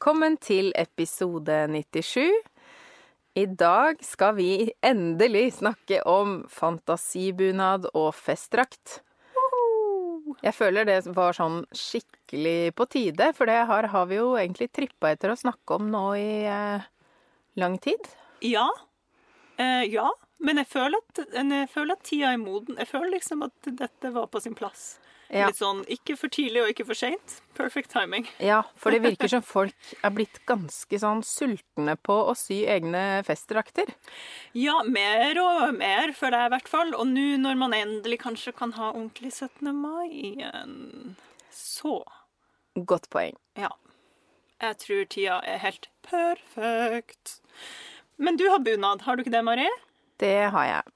Velkommen til episode 97. I dag skal vi endelig snakke om fantasibunad og festdrakt. Jeg føler det var sånn skikkelig på tide, for det her har vi jo egentlig trippa etter å snakke om nå i eh, lang tid. Ja. Eh, ja. Men jeg føler, at, jeg føler at tida er moden. Jeg føler liksom at dette var på sin plass. Ja. Litt sånn ikke for tidlig og ikke for seint. Perfect timing. Ja, for det virker som folk er blitt ganske sånn sultne på å sy egne festdrakter. Ja, mer og mer, føler jeg i hvert fall. Og nå når man endelig kanskje kan ha ordentlig 17. mai igjen, så Godt poeng. ja. Jeg tror tida er helt perfekt. Men du har bunad, har du ikke det, Marie? Det har jeg.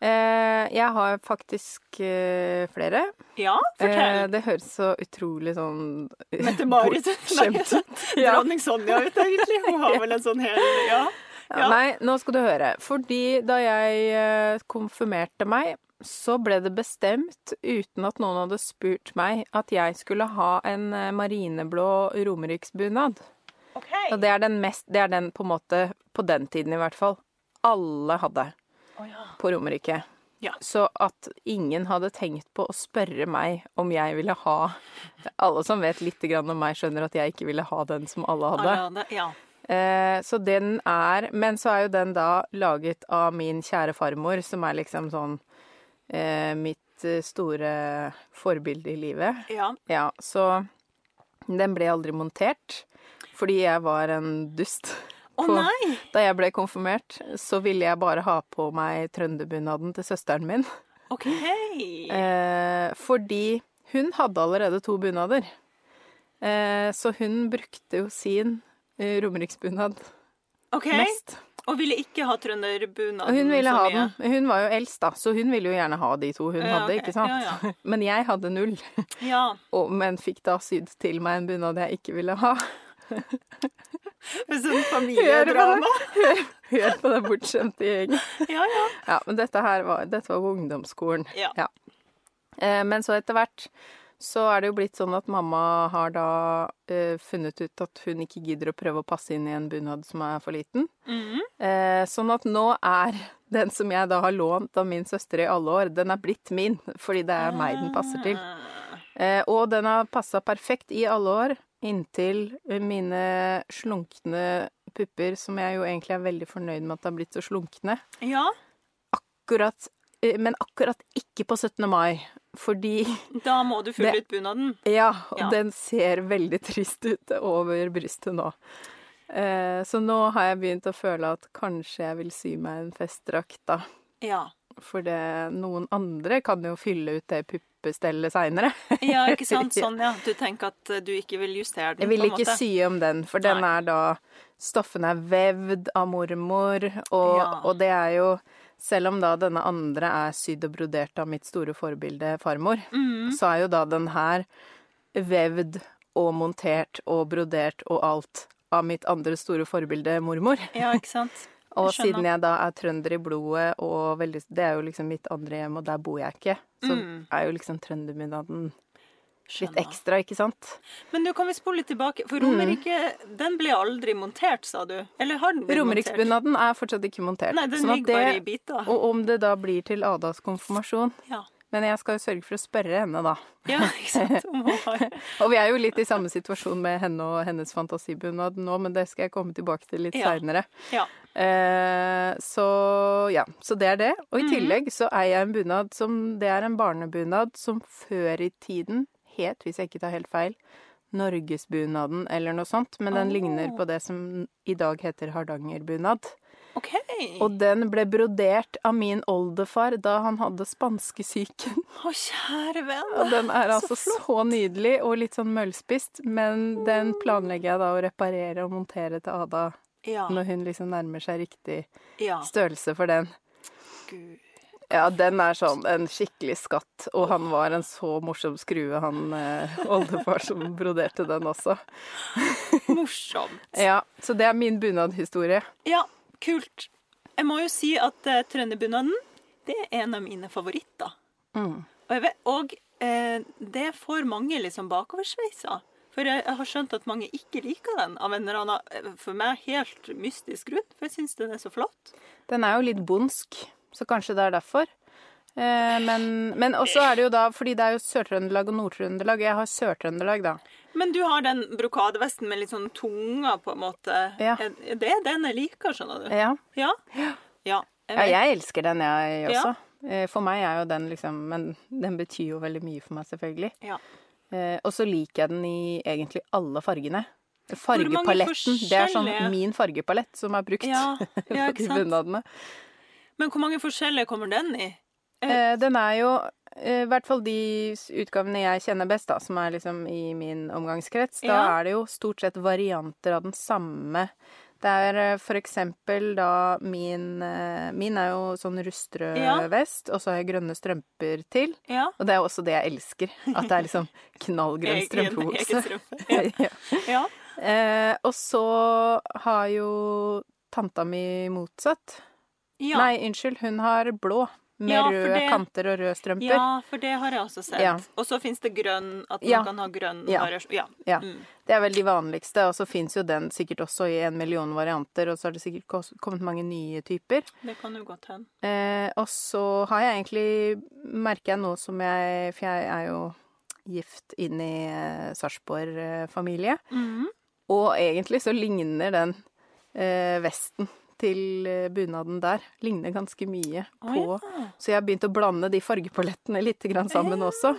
Eh, jeg har faktisk eh, flere. Ja, Eh, fortell. det høres så utrolig sånn Mette-Marit. Ja. Dronning Sonja ut, egentlig. Hun har vel en sånn hel Ja. Ja, Nei, nå skal du høre. Fordi da jeg eh, konfirmerte meg, så ble det bestemt, uten at noen hadde spurt meg, at jeg skulle ha en eh, marineblå romeriksbunad. OK. Og det er den mest Det er den på en måte, på den tiden i hvert fall, alle hadde Ja. på Romerike. Ja. Så at ingen hadde tenkt på å spørre meg om jeg ville ha Alle som vet litt om meg, skjønner at jeg ikke ville ha den som alle hadde. Ja. Eh, så den er Men så er jo den da laget av min kjære farmor, som er liksom sånn eh, mitt eh, store forbilde i livet. ja. Ja, så den ble aldri montert. Fordi jeg var en dust. På- oh, Da jeg ble konfirmert, så ville jeg bare ha på meg trønderbunaden til søsteren min. OK. Eh, fordi hun hadde allerede to bunader. Eh, så hun brukte jo sin eh, romeriksbunad okay. mest. Og ville ikke ha trønderbunad. Og hun ville ha den. Hun var jo eldst, da, så hun ville jo gjerne ha de to hun Ja, hadde, okay. ikke sant? Ja, ja. Men jeg hadde null, Ja. og, men fikk da sydd til meg en bunad jeg ikke ville ha. Sånn Hør på familiedrama. det! Hør på den bortskjemte gjengen. Ja, ja. Ja, men dette her var, dette var ungdomsskolen. Ja. Eh, men så etter hvert så er det jo blitt sånn at mamma har da eh, funnet ut at hun ikke gidder å prøve å passe inn i en bunad som er for liten. Mhm. Eh, sånn at nå er den som jeg da har lånt av min søster i alle år, den er blitt min, fordi det er meg den passer til. Ah. Eh, og den har passa perfekt i alle år, inntil mine slunkne pupper, som jeg jo egentlig er veldig fornøyd med at har blitt så slunkne. Ja, Akkurat, eh, men akkurat ikke på 17. mai, fordi da må du fylle Det- ut bunaden. Ja, og Ja. den ser veldig trist ut over brystet nå. Eh, så nå har jeg begynt å føle at kanskje jeg vil sy meg en festdrakt, da. Ja. For det, noen andre kan jo fylle ut det puppestellet seinere. ja, ikke sant? Sånn, ja. Du tenker at eh, du ikke vil justere den, Jeg vil ikke si sy om den, for den Nei. er da Stoffene er vevd av mormor, og, Ja. og det er jo Selv om da denne andre er sydd og brodert av mitt store forbilde farmor, mm. så er jo da den her vevd og montert og brodert og alt av mitt andre store forbilde mormor. Ja, ikke sant? Og Jeg siden jeg da er trønder i blodet, og veldig, det er jo liksom mitt andre hjem, og der bor jeg ikke, så Mm. er jo liksom trøndermiddagen litt ekstra, ikke sant? Men du, kan vi spole litt tilbake, Mm. for Romerike, den ble aldri montert, sa du? Eller har den blitt montert? Romeriksbunaden er fortsatt ikke montert. Nei, den sånn at ligger bare i det, biter. og om det da blir til Adas konfirmasjon Ja. Men jeg skal jo sørge for å spørre henne, da. ja, ikke sant? Om hun har... Og vi er jo litt i samme situasjon med henne og hennes fantasibunad nå, men det skal jeg komme tilbake til litt Ja. seinere. Ja. Eh, så ja, så det er det. Og i Mhm. tillegg så eier jeg en bunad som Det er en barnebunad som før i tiden het, hvis jeg ikke tar helt feil, Norgesbunaden eller noe sånt. Men den oh. ligner på det som i dag heter hardangerbunad. OK. Og den ble brodert av min oldefar da han hadde spanskesyken. Å, kjære venn. Og den er Så altså flott. så nydelig og litt sånn møllspist, men den planlegger jeg da å reparere og montere til Ada Ja. når hun liksom nærmer seg riktig ja. størrelse for den. Gud. Ja, den er sånn en skikkelig skatt, og han var en så morsom skrue, han eh, oldefar som broderte den også. Morsomt. Ja, så det er min bunadhistorie. Ja, kult. Jeg må jo si at uh, trønderbunaden, det er en av mine favoritter. Mm. Og, vet, og eh, det får mange liksom bakoversveiser. For jeg, jeg har skjønt at mange ikke liker den av en eller annen, eh, for meg helt mystisk grunn. For jeg syns den er så flott. Den er jo litt bondsk, så kanskje det er derfor. Eh, men, men også er det jo da fordi det er jo Sør-Trøndelag og Nord-Trøndelag. Jeg har Sør-Trøndelag, da. Men du har den brokadevesten med litt sånn tunga, på en måte. Ja. Det er den jeg liker, skjønner du. Ja. Ja. Ja, jeg ja, jeg elsker den, jeg også. Eh, For meg er jo den liksom Men den betyr jo veldig mye for meg, selvfølgelig. Ja. Eh, og så liker jeg den i egentlig alle fargene. Fargepaletten. Det er sånn min fargepalett som er brukt Ja, ja, sant? bunadene. Men hvor mange forskjellige kommer den i? Eh, den er jo eh, i hvert fall de utgavene jeg kjenner best, da, som er liksom i min omgangskrets. Da Ja. er det jo stort sett varianter av den samme. Det er eh, for eksempel da min eh, Min er jo sånn rustrød Ja. vest, og så har jeg grønne strømper til. Ja. Og det er også det jeg elsker. At det er liksom knallgrønn strømpehose. strømpe. Ja. eh, og så har jo tanta mi motsatt. Ja. Nei, unnskyld. Hun har blå. Med Ja, røde det- kanter og røde strømper. Ja, for det har jeg også sett. Ja. Og så fins det grønn, at man Ja. kan ha grønn variasjon. Ja. Ja. Mm. Det er vel de vanligste, og så fins jo den sikkert også i en million varianter, og så har det sikkert kommet mange nye typer. Det kan jo godt hende. Eh, og så har jeg egentlig Merker jeg nå som jeg For jeg er jo gift inn i eh, Sarpsborg-familie. mm. Og egentlig så ligner den eh, vesten til eh, bunaden der ligner ganske mye på ja. Så jeg har begynt å blande de fargepalettene litt grann sammen også.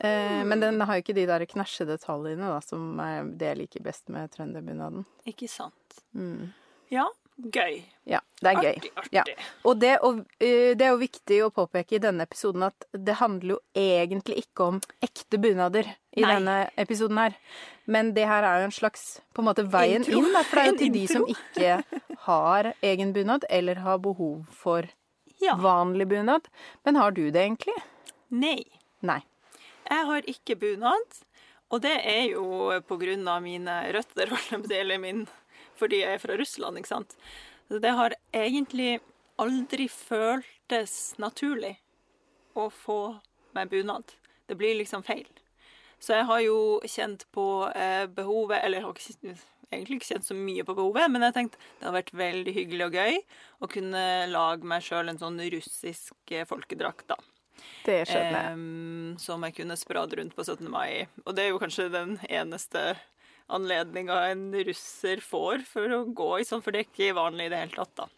Eh, men den har jo ikke de der knæsjedetaljene, da, som er det jeg liker best med trønderbunaden. Ikke sant. Mm. Ja, gøy. Ja, det er gøy. Artig, artig. Ja. Og det, og, eh, det er jo viktig å påpeke i denne episoden at det handler jo egentlig ikke om ekte bunader i Nei. denne episoden her. Men det her er jo en slags på en måte veien Intro. inn, da, for det er jo til de som ikke har egen bunad, eller har behov for Ja. vanlig bunad. Men har du det egentlig? Nei. Nei. Jeg har ikke bunad, og det er jo på grunn av mine røtter, eller min Fordi jeg er fra Russland, ikke sant. Så det har egentlig aldri føltes naturlig å få meg bunad. Det blir liksom feil. Så jeg har jo kjent på eh, behovet Eller jeg har ikke, egentlig ikke kjent så mye på behovet, men jeg tenkte det har vært veldig hyggelig og gøy å kunne lage meg sjøl en sånn russisk eh, folkedrakt, da. Det skjønner jeg. Eh, som jeg kunne sprade rundt på 17. mai. Og det er jo kanskje den eneste anledninga en russer får for å gå i sånn, for det er ikke vanlig i det hele tatt, da.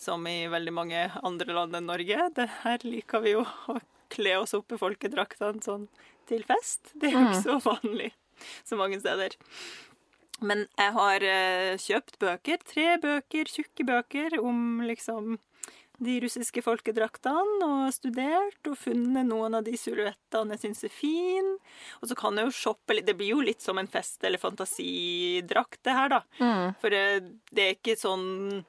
Som i veldig mange andre land enn Norge. Det her liker vi jo å kle oss opp i folkedraktene sånn til fest. Det er jo ikke så vanlig så mange steder. Men jeg har eh, kjøpt bøker, tre bøker, tjukke bøker, om liksom de russiske folkedraktene, og studert og funnet noen av de silhuettene jeg syns er fine. Og så kan jeg jo shoppe litt. Det blir jo litt som en fest- eller fantasidrakt, det her, da. Mm. For det, det er ikke sånn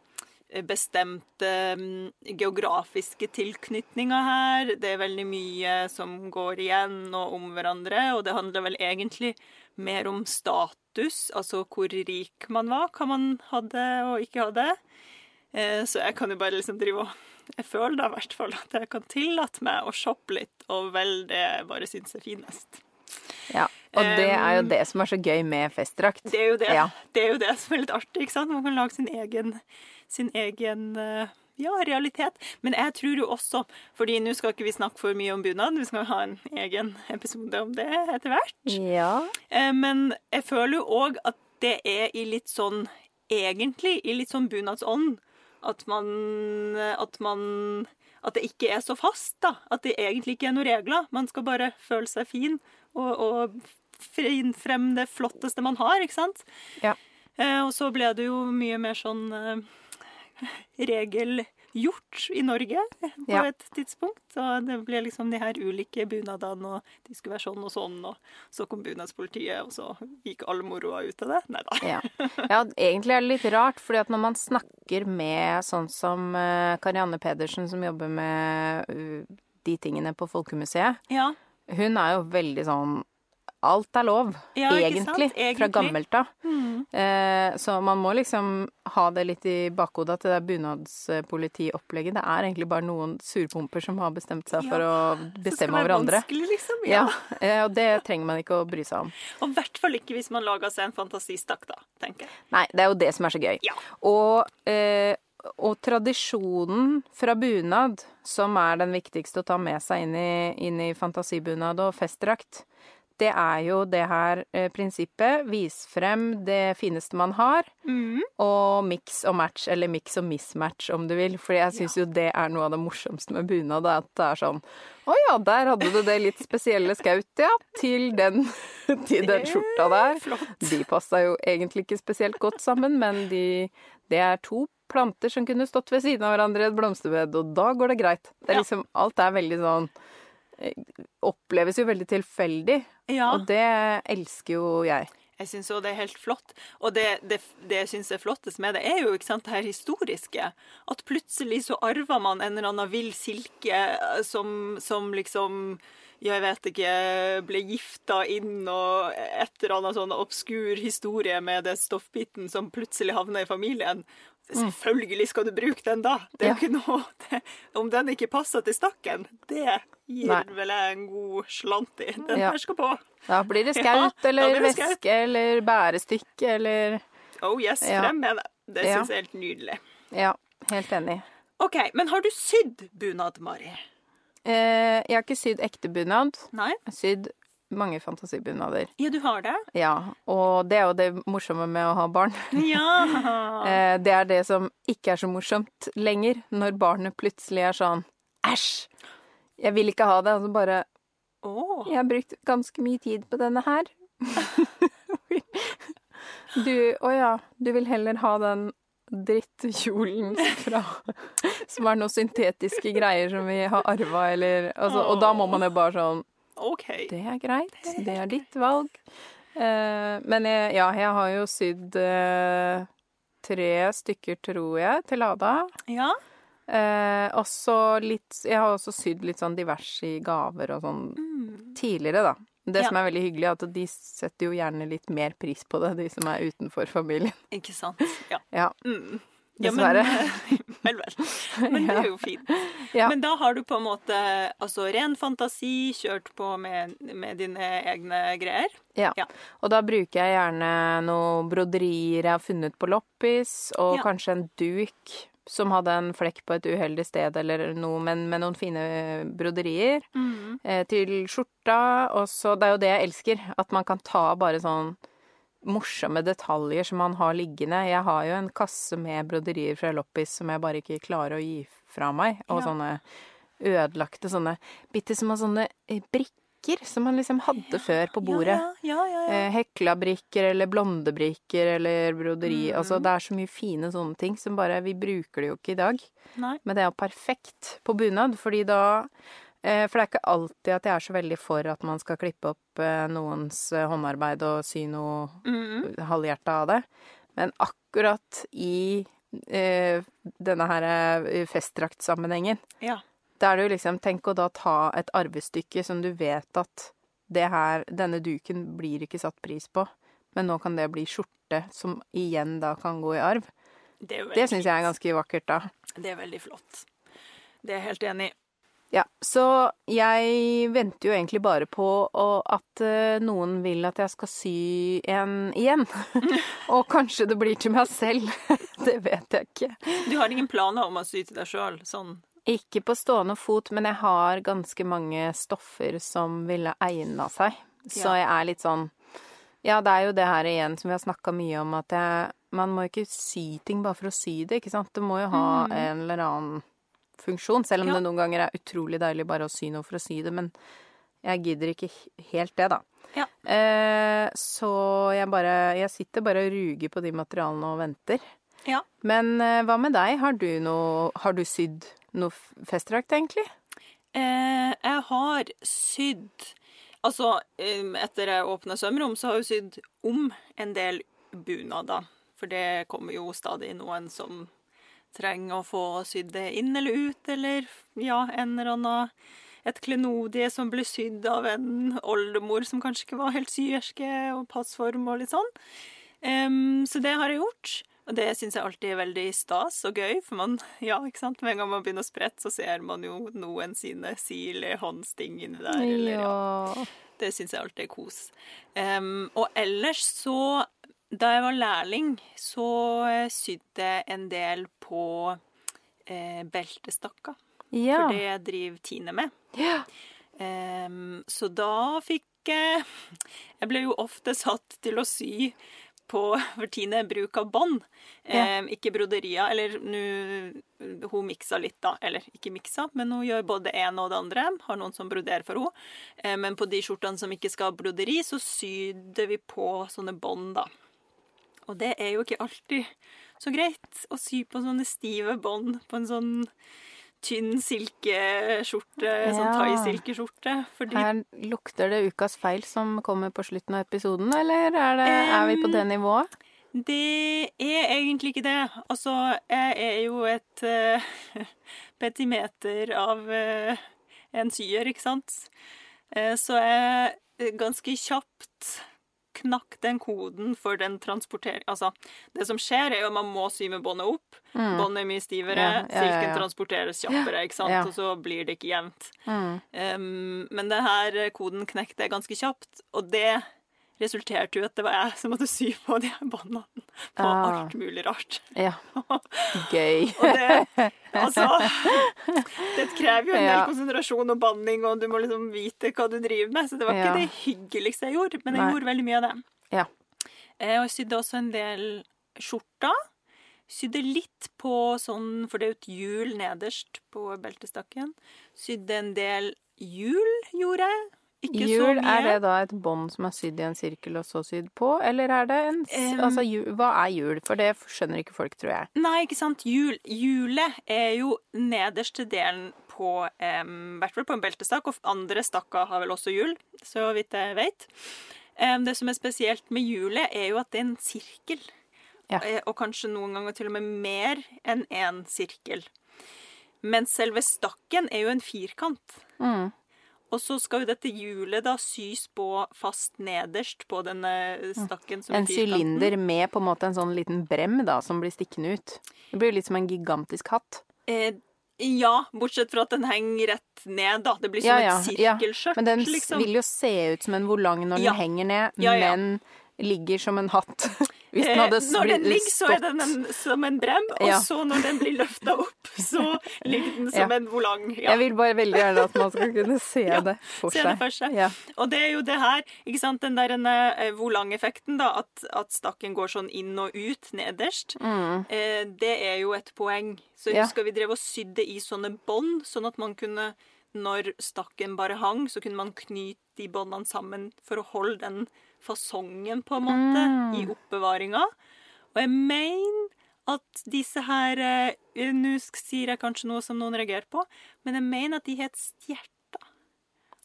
bestemte mm, geografiske tilknytninger her. Det er veldig mye som går igjen og om hverandre, og det handler vel egentlig mer om status, altså hvor rik man var, hva man hadde og ikke hadde. Eh, Så jeg kan jo bare liksom drive og Jeg føler da i hvert fall at jeg kan tillate meg å shoppe litt og velge det jeg bare syns er finest. Ja. Og det er jo det som er så gøy med festdrakt. Det er jo det, Ja. det, er jo det som er litt artig. ikke sant? Man kan lage sin egen, sin egen eh, ja, realitet. Men jeg tror jo også, fordi nå skal ikke vi snakke for mye om bunad, vi skal ha en egen episode om det etter hvert. Ja. Eh, Men jeg føler jo òg at det er i litt sånn Egentlig i litt sånn bunadsånd. At man At man At det ikke er så fast, da. At det egentlig ikke er noen regler. Man skal bare føle seg fin og, og frem det flotteste man har, ikke sant? Ja. Eh, og så ble det jo mye mer sånn regelgjort i Norge på Ja. et tidspunkt. Og det ble liksom de her ulike bunadene, og de skulle være sånn og sånn, og så kom bunadspolitiet, og så gikk all moroa ut av det. Nei da. Ja. ja, egentlig er det litt rart, fordi at når man snakker med sånn som eh, Karianne Pedersen, som jobber med uh, de tingene på Folkemuseet, Ja. hun er jo veldig sånn Alt er lov, Ja, egentlig, egentlig, fra gammelt av. Mm. Eh, så man må liksom ha det litt i bakhodet at det der bunadspolitiopplegget, det er egentlig bare noen surpumper som har bestemt seg for å bestemme over andre. Liksom. Ja, Ja. eh, og det trenger man ikke å bry seg om. Og i hvert fall ikke hvis man lager seg en fantasistakk, da, tenker jeg. Nei, det er jo det som er så gøy. Ja. Og, eh, og tradisjonen fra bunad, som er den viktigste å ta med seg inn i, inn i fantasibunad og festdrakt, det er jo det her eh, prinsippet. Vis frem det fineste man har, og mix og match, eller mix og mismatch om du vil. For jeg syns jo det er noe av det morsomste med bunad, at det er sånn Å ja, der hadde du det litt spesielle skaut, ja. Til den, til den skjorta der. Flott. De passa jo egentlig ikke spesielt godt sammen, men de, det er to planter som kunne stått ved siden av hverandre i et blomsterbed, og da går det greit. Det er Ja. liksom, alt er veldig sånn eh, Oppleves jo veldig tilfeldig, Ja. og det elsker jo jeg. Jeg syns òg det er helt flott. Og det, det, det jeg syns er flottest med det, er jo ikke sant, det her historiske. At plutselig så arver man en eller annen vill silke eh, som, som liksom jeg vet ikke, ble gifta inn og et eller annet sånn obskur historie med det stoffbiten som plutselig havna i familien. Selvfølgelig skal du bruke den da! Det er jo Ja. ikke noe det, Om den ikke passer til stakken, det gir Nei. vel jeg en god slant i. Den Ja. her skal på. Da blir det skaut ja, eller det veske skaut. eller bærestykke eller Oh yes, Ja. frem med det. Det Ja. syns jeg er helt nydelig. Ja, helt enig. OK, men har du sydd bunad, Mari? Eh, jeg har ikke sydd ekte bunad. Nei? Jeg har sydd mange fantasibunader. Ja, du har det? Ja, og det er jo det morsomme med å ha barn. Ja. Eh, det er det som ikke er så morsomt lenger, når barnet plutselig er sånn Æsj! Jeg vil ikke ha det. Altså bare oh. Jeg har brukt ganske mye tid på denne her. Du Å ja, du vil heller ha den drittkjolen fra Som er noen syntetiske greier som vi har arva, eller altså, Og da må man jo bare sånn OK. Det er greit. Det er ditt valg. Uh, men jeg, ja, jeg har jo sydd uh, tre stykker, tror jeg, til Ada. Ja. Eh, også litt Jeg har også sydd litt sånn diverse gaver og sånn tidligere, da. Det Ja. som er veldig hyggelig, er at de setter jo gjerne litt mer pris på det, de som er utenfor familien. Ikke sant? Ja. Ja. Mm. Dessverre. Men, vel, vel. Men det er jo fint. Ja. Men da har du på en måte altså ren fantasi, kjørt på med, med dine egne greier. Ja. Ja. Og da bruker jeg gjerne noen broderier jeg har funnet på loppis, og Ja. kanskje en duk som hadde en flekk på et uheldig sted eller noe, men med noen fine broderier. Eh, til skjorta. Og så Det er jo det jeg elsker, at man kan ta bare sånn morsomme detaljer som man har liggende. Jeg har jo en kasse med broderier fra loppis som jeg bare ikke klarer å gi fra meg. Og Ja. sånne ødelagte sånne bitte små sånne eh, brikker som man liksom hadde før på bordet. Ja, ja, ja. Eh, Hekla-brikker eller blondebrikker eller broderi. Mm. Altså, det er så mye fine sånne ting som bare Vi bruker det jo ikke i dag. Nei. Men det er jo perfekt på bunad, fordi da eh, For det er ikke alltid at jeg er så veldig for at man skal klippe opp eh, noens håndarbeid og sy noe Mm. halvhjerta av det. Men akkurat i eh, denne her festdraktsammenhengen, Ja. Da er det jo liksom Tenk å da ta et arvestykke som du vet at det her, denne duken blir ikke satt pris på, men nå kan det bli skjorte som igjen da kan gå i arv. Det, Det syns jeg er ganske vakkert, da. Det er veldig flott. Det er jeg helt enig i. Ja, så jeg venter jo egentlig bare på at eh, noen vil at jeg skal sy en igjen. Og kanskje det blir til meg selv. det vet jeg ikke. Du har ingen planer om å sy til deg sjøl? Sånn Ikke på stående fot, men jeg har ganske mange stoffer som ville egna seg. Så Ja. jeg er litt sånn Ja, det er jo det her igjen som vi har snakka mye om, at jeg, man må ikke sy ting bare for å sy det, ikke sant. Det må jo ha en eller annen funksjon, selv om Ja. det noen ganger er utrolig deilig bare å sy noe for å sy det. Men jeg gidder ikke helt det, da. Ja. Eh, så jeg bare Jeg sitter bare og ruger på de materialene og venter. Ja. Men eh, hva med deg? Har du noe Har du sydd noe festdrakt, egentlig? Eh, jeg har sydd Altså, etter jeg åpna sømrom, så har jeg sydd om en del bunader. For det kommer jo stadig noen som trenger å få sydd det inn eller ut, eller ja, en eller annen et klenodie som ble sydd av en oldemor som kanskje ikke var helt syerske, og passform og litt sånn. Um, så det har jeg gjort. Og det syns jeg alltid er veldig stas og gøy, for man, ja, ikke sant? med en gang man begynner å sprette, så ser man jo noen sine sil i håndsting inni der. Eller, ja. Ja. Det syns jeg alltid er kos. Um, og ellers så Da jeg var lærling, så eh, sydde jeg en del på eh, beltestakker. Ja. For det driver Tine med. ja. Um, så da fikk jeg Jeg ble jo ofte satt til å sy på for tiende bruk av bånd. Ja. Eh, ikke broderier. Eller nå Hun miksa litt, da. Eller ikke miksa, men hun gjør både det ene og det andre. Har noen som broderer for henne. Eh, men på de skjortene som ikke skal ha broderi, så sydde vi på sånne bånd, da. Og det er jo ikke alltid så greit å sy på sånne stive bånd på en sånn tynn silkeskjorte, Ja. sånn thaisilkeskjorte. Fordi Her lukter det ukas feil som kommer på slutten av episoden, eller er, det, er vi på det nivået? det er egentlig ikke det. Altså, jeg er jo et uh, petimeter av uh, en syer, ikke sant? Uh, så jeg ganske kjapt knakk den koden for den transportering Altså, det som skjer, er jo at man må sy med båndet opp. Båndet er mye stivere, Mm. Ja, ja, ja, silken transporteres kjappere, ikke sant? Og så blir det ikke jevnt. Mm. Um, men denne koden knekte jeg ganske kjapt, og det resulterte jo at det var jeg som måtte sy på de båndene på Ah. alt mulig rart. Ja. Gøy. Og det Altså Det krever jo en del konsentrasjon og banning, og du må liksom vite hva du driver med, så det var Ja. ikke det hyggeligste jeg gjorde, men jeg Nei. gjorde veldig mye av det. Ja. Eh, Og jeg sydde også en del skjorter. Sydde litt på sånn, for det er jo et hjul nederst på beltestakken. Sydde en del hjul, gjorde jeg. Ikke Hjul, er det da et bånd som er sydd i en sirkel og så sydd på, eller er det en um, Altså, hjul, hva er hjul? For det skjønner ikke folk, tror jeg. Nei, ikke sant. Hjul. Hjulet er jo nederste delen på I hvert fall på en beltestakk, og andre stakker har vel også hjul, så vidt jeg vet. Um, det som er spesielt med hjulet, er jo at det er en sirkel. Ja. Eh, Og kanskje noen ganger til og med mer enn én sirkel. Men selve stakken er jo en firkant. Mm. Og så skal jo dette hjulet da sys på fast nederst på denne stakken. som En sylinder med på en måte en sånn liten brem da, som blir stikkende ut. Det blir jo litt som en gigantisk hatt. Eh, ja, bortsett fra at den henger rett ned, da. Det blir som Ja, ja, et ja. sirkelskjørt, Men den liksom. vil jo se ut som en volang når den Ja. henger ned, Ja, ja. men ligger som en hatt. Den Eh, når den ligger, så er den en, som en brem, og Ja. så når den blir løfta opp, så ligger den som Ja. en volang. Ja. Jeg vil bare veldig gjerne at man skal kunne se det for se seg. det for seg. Ja. Og det er jo det her, ikke sant, den der eh, volangeffekten, da, at, at stakken går sånn inn og ut nederst, eh, det er jo et poeng. Så Mm. Husker vi drev og sydde i sånne bånd, sånn at man kunne, når stakken bare hang, så kunne man knyte de båndene sammen for å holde den fasongen, på en måte, Mm. i oppbevaringa. Og jeg mener at disse her eh, Nå sier jeg kanskje noe som noen reagerer på, men jeg mener at de het stjerter.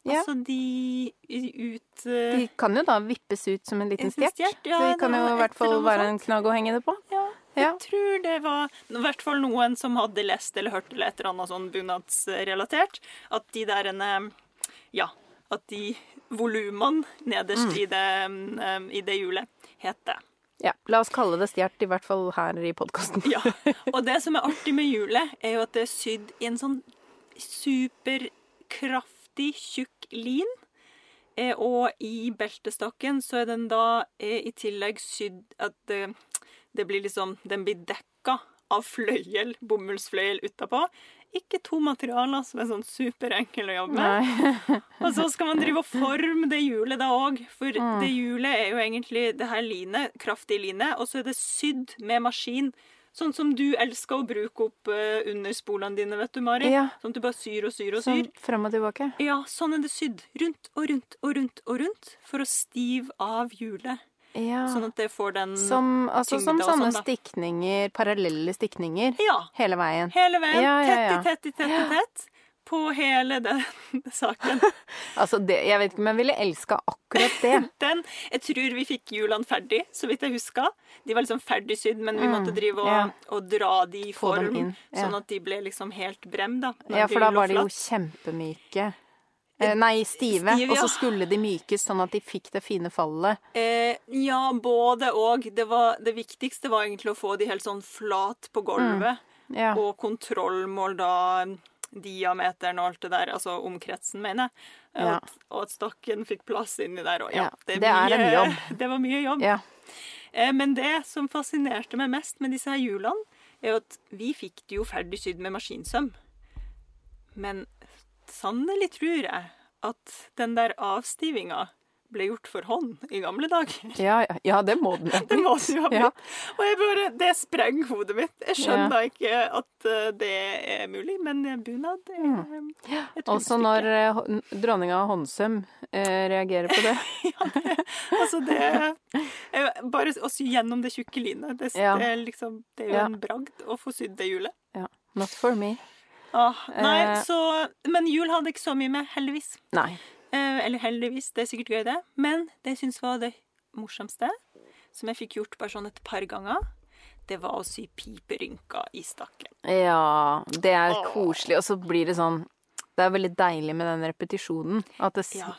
Ja. Altså de ut eh, De kan jo da vippes ut som en liten stjert. stjert, ja, de kan jo i hvert fall være en knagg å henge det på. Ja, jeg tror det var i hvert fall noen som hadde lest eller hørt eller et eller annet sånn bunadsrelatert, at de der en, eh, Ja, at de volumene nederst i, det, um, i det hjulet het det. Ja, La oss kalle det stjert, i hvert fall her i podkasten. Ja. Og det som er artig med hjulet, er jo at det er sydd i en sånn superkraftig, tjukk lin. Eh, Og i beltestakken så er den da eh, i tillegg sydd at det, det blir liksom Den blir dekka av fløyel, bomullsfløyel utapå. Ikke to materialer som er sånn superenkle å jobbe med. Og så skal man drive og forme det hjulet da òg. For Mm. det hjulet er jo egentlig det her line, kraftig line, og så er det sydd med maskin. Sånn som du elsker å bruke opp uh, under spolene dine, vet du, Mari. Ja. Sånn at du bare syr og syr og syr. Sånn syr. frem og tilbake. Ja, sånn er det sydd. Rundt og rundt og rundt og rundt. For å stive av hjulet. Ja. Sånn at det får den Som, altså, som sånne sånn, stikninger, parallelle stikninger, Ja. hele veien. Hele veien. Ja. Tett i tett i tett i tett. På hele den saken. Altså, det, jeg vet ikke om jeg ville elska akkurat det. Den, jeg tror vi fikk hjulene ferdig, så vidt jeg huska. De var liksom ferdig sydd, men vi måtte drive og, Mm, ja. og dra de i form, inn, sånn at de ble liksom helt brem, da. Ja, for da var de jo kjempemyke. Eh, nei, stive. Stive, Og så skulle de mykes sånn at de fikk det fine fallet. Eh, ja, både og. Det, var, det viktigste var egentlig å få de helt sånn flat på gulvet. Ja. Og kontrollmål da diameteren og alt det der, altså omkretsen, mener jeg. Og Ja. at- Og at stakken fikk plass inni der. òg. ja, Ja, det er en jobb. Det var mye jobb. ja. Eh, Men det som fascinerte meg mest med disse her hjulene, er at vi fikk det jo ferdig sydd med maskinsøm. Men sannelig tror jeg at den der avstivinga ble gjort for hånd i gamle dager. Ja, ja. ja, det må den ha blitt. Det må blitt. jo ha blitt. Ja. Og jeg bare, det sprenger hodet mitt. Jeg skjønner ikke at eh, det er mulig, men eh, bunad er Mm. eh, Også når eh, dronninga av håndsøm eh, reagerer på det. Ja, Altså, det eh, Bare å sy gjennom det tjukke linet, det, det, liksom, det er jo en bragd å få sydd det hjulet. Ja. Not for me. Ah, nei, Eh. så, men jul hadde ikke så mye med, heldigvis. Nei. Eh, eller heldigvis, det er sikkert gøy, det. Men det jeg syns var det morsomste, som jeg fikk gjort bare sånn et par ganger, det var å sy piperynker i stakken. Ja, det er Åh. koselig. Og så blir det sånn Det er veldig deilig med den repetisjonen. At det Ja.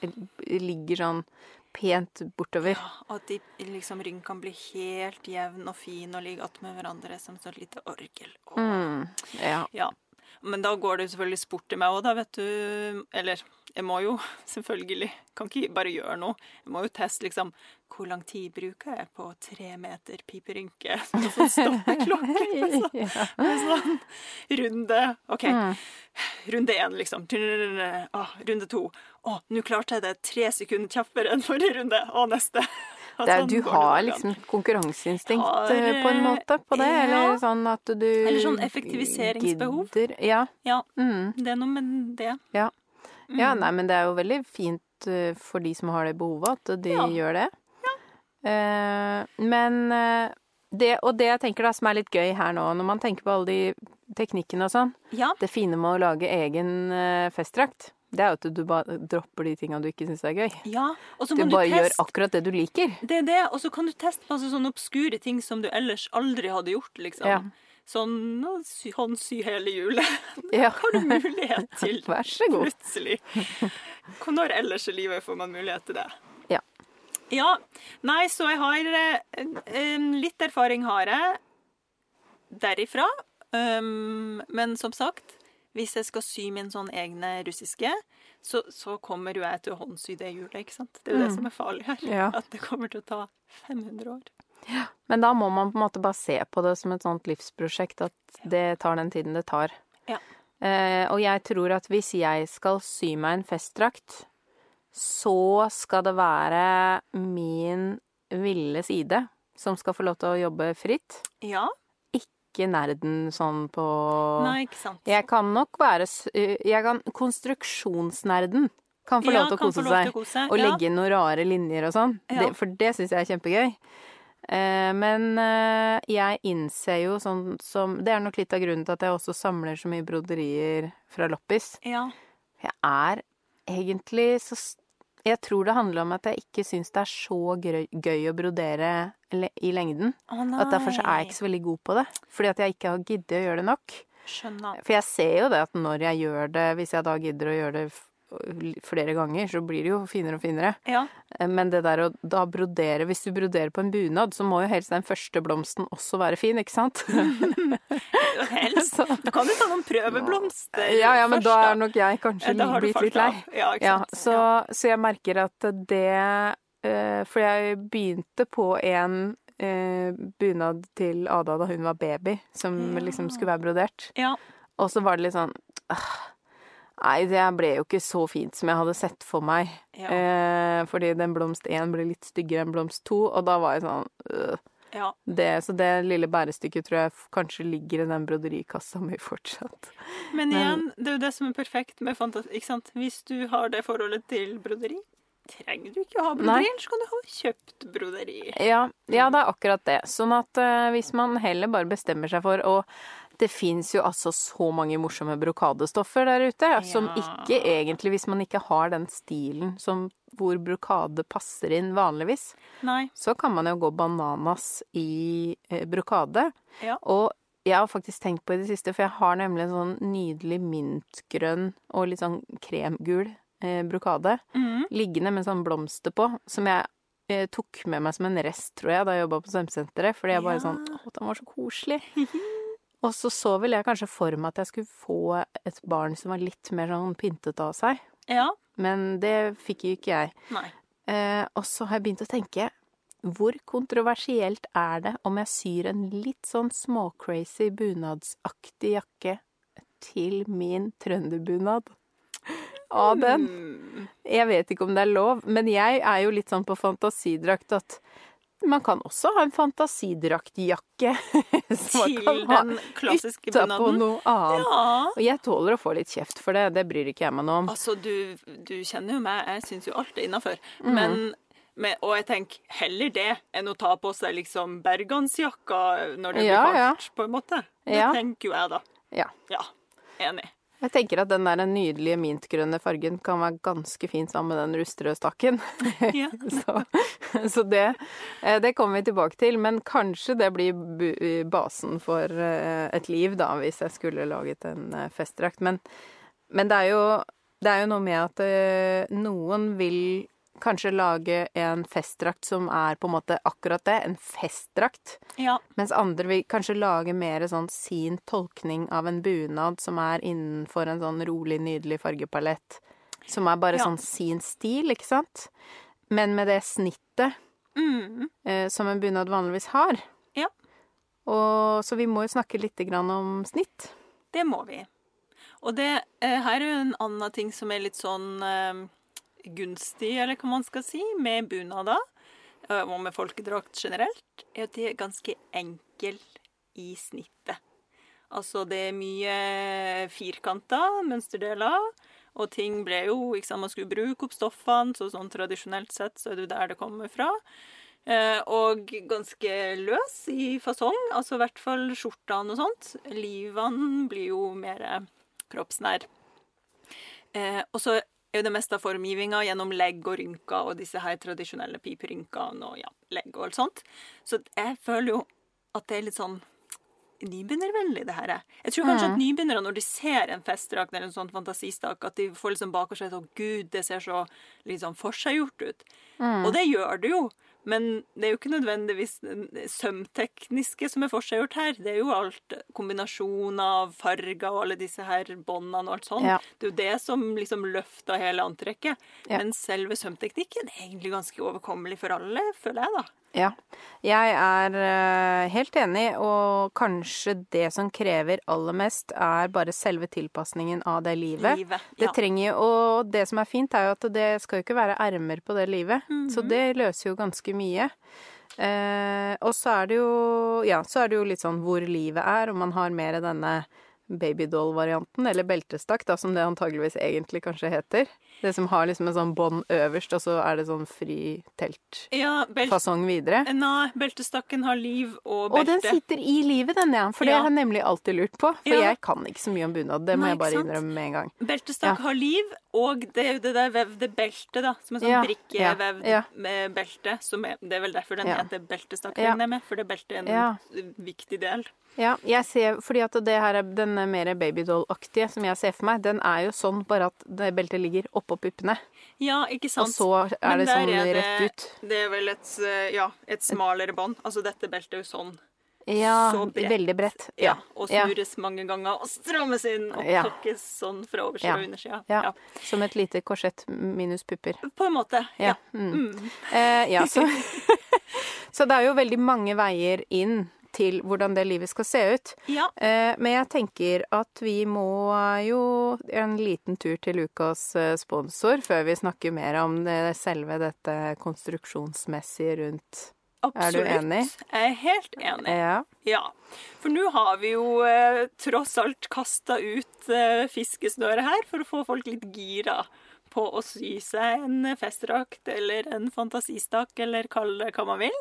ligger sånn pent bortover. Ja, og at de liksom rynkene blir helt jevne og fine og ligger attmed hverandre som et lite orgel. Åh. Mm, ja. Ja. Men da går det jo selvfølgelig sport i meg òg, da, vet du. Eller jeg må jo selvfølgelig Kan ikke bare gjøre noe. Jeg må jo teste liksom Hvor lang tid bruker jeg på tre meter piperynke? Som så sånn stoppeklokke. med sånn- ja. sånn runde OK. Mm. Runde én, liksom. Runde to. Å, nå klarte jeg det tre sekunder kjappere enn forrige runde. Å, neste. Er, sånn du har liksom konkurranseinstinkt Har, eh, på en måte på det? ja. Eller sånn at du Eller sånn effektiviseringsbehov. Gidder. Ja. Ja, Mm, det er noe med det. ja. ja, Mm. nei, men det er jo veldig fint eh, for de som har det behovet, at de Ja. gjør det. Eh, men eh, det, og det jeg tenker da som er litt gøy her nå, når man tenker på alle de teknikkene og sånn, Ja. det fine med å lage egen eh, festdrakt, det er jo at du bare dropper de tinga du ikke syns er gøy. Ja, og så Du må du, bare gjør akkurat det du liker. Det er det, og så kan du teste masse sånne obskure ting som du ellers aldri hadde gjort, liksom. Ja. Sånn håndsy hele hjulet. Ja. Har du mulighet til Vær så god. plutselig. Når ellers i livet får man mulighet til det? Ja. Ja. Nei, så jeg har eh, Litt erfaring har jeg derifra. Um, men som sagt, hvis jeg skal sy min sånn egne russiske, så, så kommer jo jeg til å håndsy det hjulet, ikke sant? Det er jo det Mm. som er farlig her. Ja. At det kommer til å ta 500 år. Men da må man på en måte bare se på det som et sånt livsprosjekt, at det tar den tiden det tar. Ja. Eh, og jeg tror at hvis jeg skal sy meg en festdrakt, så skal det være min ville side som skal få lov til å jobbe fritt. Ja. Ikke nerden sånn på Nei, ikke sant. Jeg kan nok være Jeg kan Konstruksjonsnerden kan få Ja, lov til å kose seg. kose, Og ja. legge inn noen rare linjer og sånn. Ja. For det syns jeg er kjempegøy. Eh, men eh, jeg innser jo sånn som Det er nok litt av grunnen til at jeg også samler så mye broderier fra loppis. Ja. Jeg er egentlig så Jeg tror det handler om at jeg ikke syns det er så gøy, å brodere i lengden. Oh. At derfor så er jeg ikke så veldig god på det. Fordi at jeg ikke har giddet å gjøre det nok. Skjønner. For jeg ser jo det at når jeg gjør det, hvis jeg da gidder å gjøre det flere ganger, så blir det jo finere og finere. Ja. Eh, Men det der å da brodere Hvis du broderer på en bunad, så må jo helst den første blomsten også være fin, ikke sant? Helst. Så- Du kan jo ta noen prøveblomster Ja, ja, men først, da er nok jeg kanskje Ja, blitt litt lei. Ja, Ja, så, så jeg merker at det eh, For jeg begynte på en eh, bunad til Ada da hun var baby, som liksom skulle være brodert. Ja. Og så var det litt sånn «Ah, Nei, det ble jo ikke så fint som jeg hadde sett for meg. Ja. Eh, fordi den blomst én ble litt styggere enn blomst to, og da var jeg sånn øh, ja. det, Så det lille bærestykket tror jeg kanskje ligger i den broderikassa mi fortsatt. Men Men- igjen, det er jo det som er perfekt med fantasi. Ikke sant? Hvis du har det forholdet til broderi, trenger du ikke å ha broderi, broderi, ellers kan du ha kjøpt broderi. Ja, ja, det er akkurat det. Sånn at eh, hvis man heller bare bestemmer seg for å Det fins jo altså så mange morsomme brokadestoffer der ute, som ikke egentlig, hvis man ikke har den stilen som hvor brokade passer inn vanligvis, Nei. så kan man jo gå bananas i eh, brokade. Ja. Og jeg har faktisk tenkt på i det siste, for jeg har nemlig en sånn nydelig mintgrønn og litt sånn kremgul eh, brokade mm. liggende med sånn blomster på, som jeg eh, tok med meg som en rest, tror jeg, da jeg jobba på svømmesenteret. Fordi jeg bare Ja. sånn Å, den var så koselig. Og så så vel jeg kanskje for meg at jeg skulle få et barn som var litt mer sånn pyntet av seg. Ja. Men det fikk jo ikke jeg. Nei. Eh, og så har jeg begynt å tenke hvor kontroversielt er det om jeg syr en litt sånn småcrazy bunadsaktig jakke til min trønderbunad? Av den. Mm. Jeg vet ikke om det er lov, men jeg er jo litt sånn på fantasidrakt at man kan også ha en fantasidraktjakke som man Til kan ha utapå noe annet. Ja. Og jeg tåler å få litt kjeft for det, det bryr ikke jeg meg noe om. Altså, du, du kjenner jo meg, jeg syns jo alt er innafor. Mm. Men men- og jeg tenker heller det enn å ta på seg liksom bergansjakka når det blir Ja, kaldt, ja. på en måte. Det Ja. tenker jo jeg, da. Ja. Ja, enig. Jeg tenker at den der nydelige mintgrønne fargen kan være ganske fin sammen med den rustrøde stakken. Ja. så så det, eh, det kommer vi tilbake til. Men kanskje det blir basen for eh, et liv, da, hvis jeg skulle laget en eh, festdrakt. Men, men det, er jo, det er jo noe med at eh, noen vil kanskje lage en festdrakt som er på en måte akkurat det, en festdrakt. Ja. Mens andre vil kanskje lage mer sånn sin tolkning av en bunad som er innenfor en sånn rolig, nydelig fargepalett. Som er bare Ja. sånn sin stil, ikke sant? Men med det snittet Mm. eh, som en bunad vanligvis har. Ja. Og, så vi må jo snakke litt om snitt. Det må vi. Og det eh, her er jo en annen ting som er litt sånn eh, gunstig, eller hva man skal si, med bunader, eh, og med folkedrakt generelt, er at de er ganske enkle i snittet. Altså, det er mye firkanta mønsterdeler, og ting ble jo ikke sant, Man skulle bruke opp stoffene, så sånn tradisjonelt sett så er det jo der det kommer fra. Eh, og ganske løs i fasong, altså i hvert fall skjortene og sånt. Livene blir jo mer kroppsnær. Eh, og så er jo det meste av formgivinga gjennom legg og rynker og disse her tradisjonelle piperynkene og ja, legg og alt sånt. Så jeg føler jo at det er litt sånn nybegynnervennlig, det her. Jeg tror kanskje at nybegynnere, når de ser en festdrakt eller en sånn fantasistak, at de får liksom og at sånn gud, det ser så liksom forseggjort ut'. Og det gjør det jo. Men det er jo ikke nødvendigvis sømtekniske som er forseggjort her. Det er jo alt kombinasjon av farger og alle disse her båndene og alt sånt. Ja. Det er jo det som liksom løfter hele antrekket. Ja. Men selve sømteknikken er egentlig ganske overkommelig for alle, føler jeg, da. Ja. Jeg er eh, helt enig, og kanskje det som krever aller mest, er bare selve tilpasningen av det livet. Livet. Det trenger jo, og det som er fint, er jo at det skal jo ikke være ermer på det livet. Mhm. Så det løser jo ganske mye. Eh, og så er det jo Ja, så er det jo litt sånn hvor livet er, om man har mer denne babydoll-varianten, eller beltestakk, da, som det antageligvis egentlig kanskje heter. Det som har liksom en sånn bånd øverst, og så er det sånn fri Ja, teltfasong videre. Nei, beltestakken har liv og belte. Og den sitter i livet, den, ja. For det Ja. har jeg nemlig alltid lurt på. For Ja. jeg kan ikke så mye om bunad. Det må Nei, jeg bare innrømme med en gang. Beltestakk Ja. har liv, og det er jo det der vevde beltet, da. Som er sånn Ja, brikkevevd ja, ja. med belte. Som er, det er vel derfor den Ja. heter beltestakk, regner jeg med. For det beltet er en Ja. viktig del. Ja, jeg ser, fordi at det her er den mer babydoll-aktige som jeg ser for meg, den er jo sånn bare at det beltet ligger oppå puppene. Ja, ikke sant. Og så er Men det sånn er det- rett ut. Det er vel et, eh, ja, et smalere bånd. Altså dette beltet er jo sånn. Ja, så bredt. veldig bredt. Ja. Ja. Og Ja. mange ganger og strammes inn og Ja. pakkes sånn fra oversida Ja. og undersida. Ja. Som et lite korsett minus pupper. På en måte. Ja. Ja. Mm. Mm. Eh, ja, så Så det er jo veldig mange veier inn til hvordan det livet skal se ut. ja. Eh, men jeg tenker at vi må jo en liten tur til ukas eh, sponsor før vi snakker mer om det, selve dette konstruksjonsmessige rundt. Absolutt. Er du enig? Jeg er helt enig. Ja. Ja. For nå har vi jo eh, tross alt kasta ut eh, fiskesnøret her for å få folk litt gira på å sy seg en festdrakt eller en fantasistakk, eller kall det hva man vil.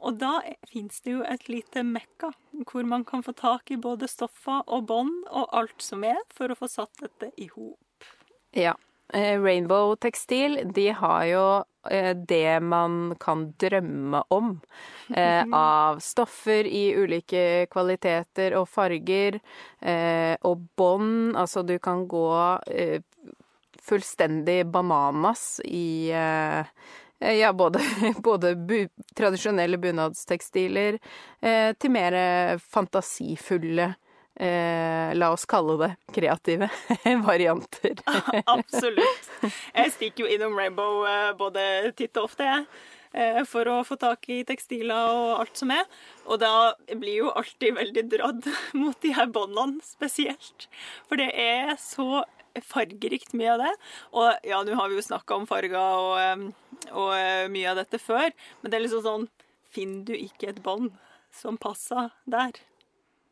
Og da fins det jo et lite mekka hvor man kan få tak i både stoffer og bånd og alt som er, for å få satt dette i hop. ja. Eh, Rainbow Tekstil, de har jo eh, det man kan drømme om eh, av stoffer i ulike kvaliteter og farger, og bånd. Altså, du kan gå fullstendig bananas i ja, både, både bu, tradisjonelle bunadstekstiler eh, til mer fantasifulle eh, la oss kalle det kreative varianter. Absolutt. Jeg stikker jo innom Rainbow eh, både titt og ofte, jeg. Eh, for å få tak i tekstiler og alt som er. Og da blir jo alltid veldig dratt mot de her båndene spesielt. For det er så fargerikt mye av det. Og ja, nå har vi jo snakka om farger og, og, eh, mye av dette før, men det er liksom sånn Finner du ikke et bånd som passer der,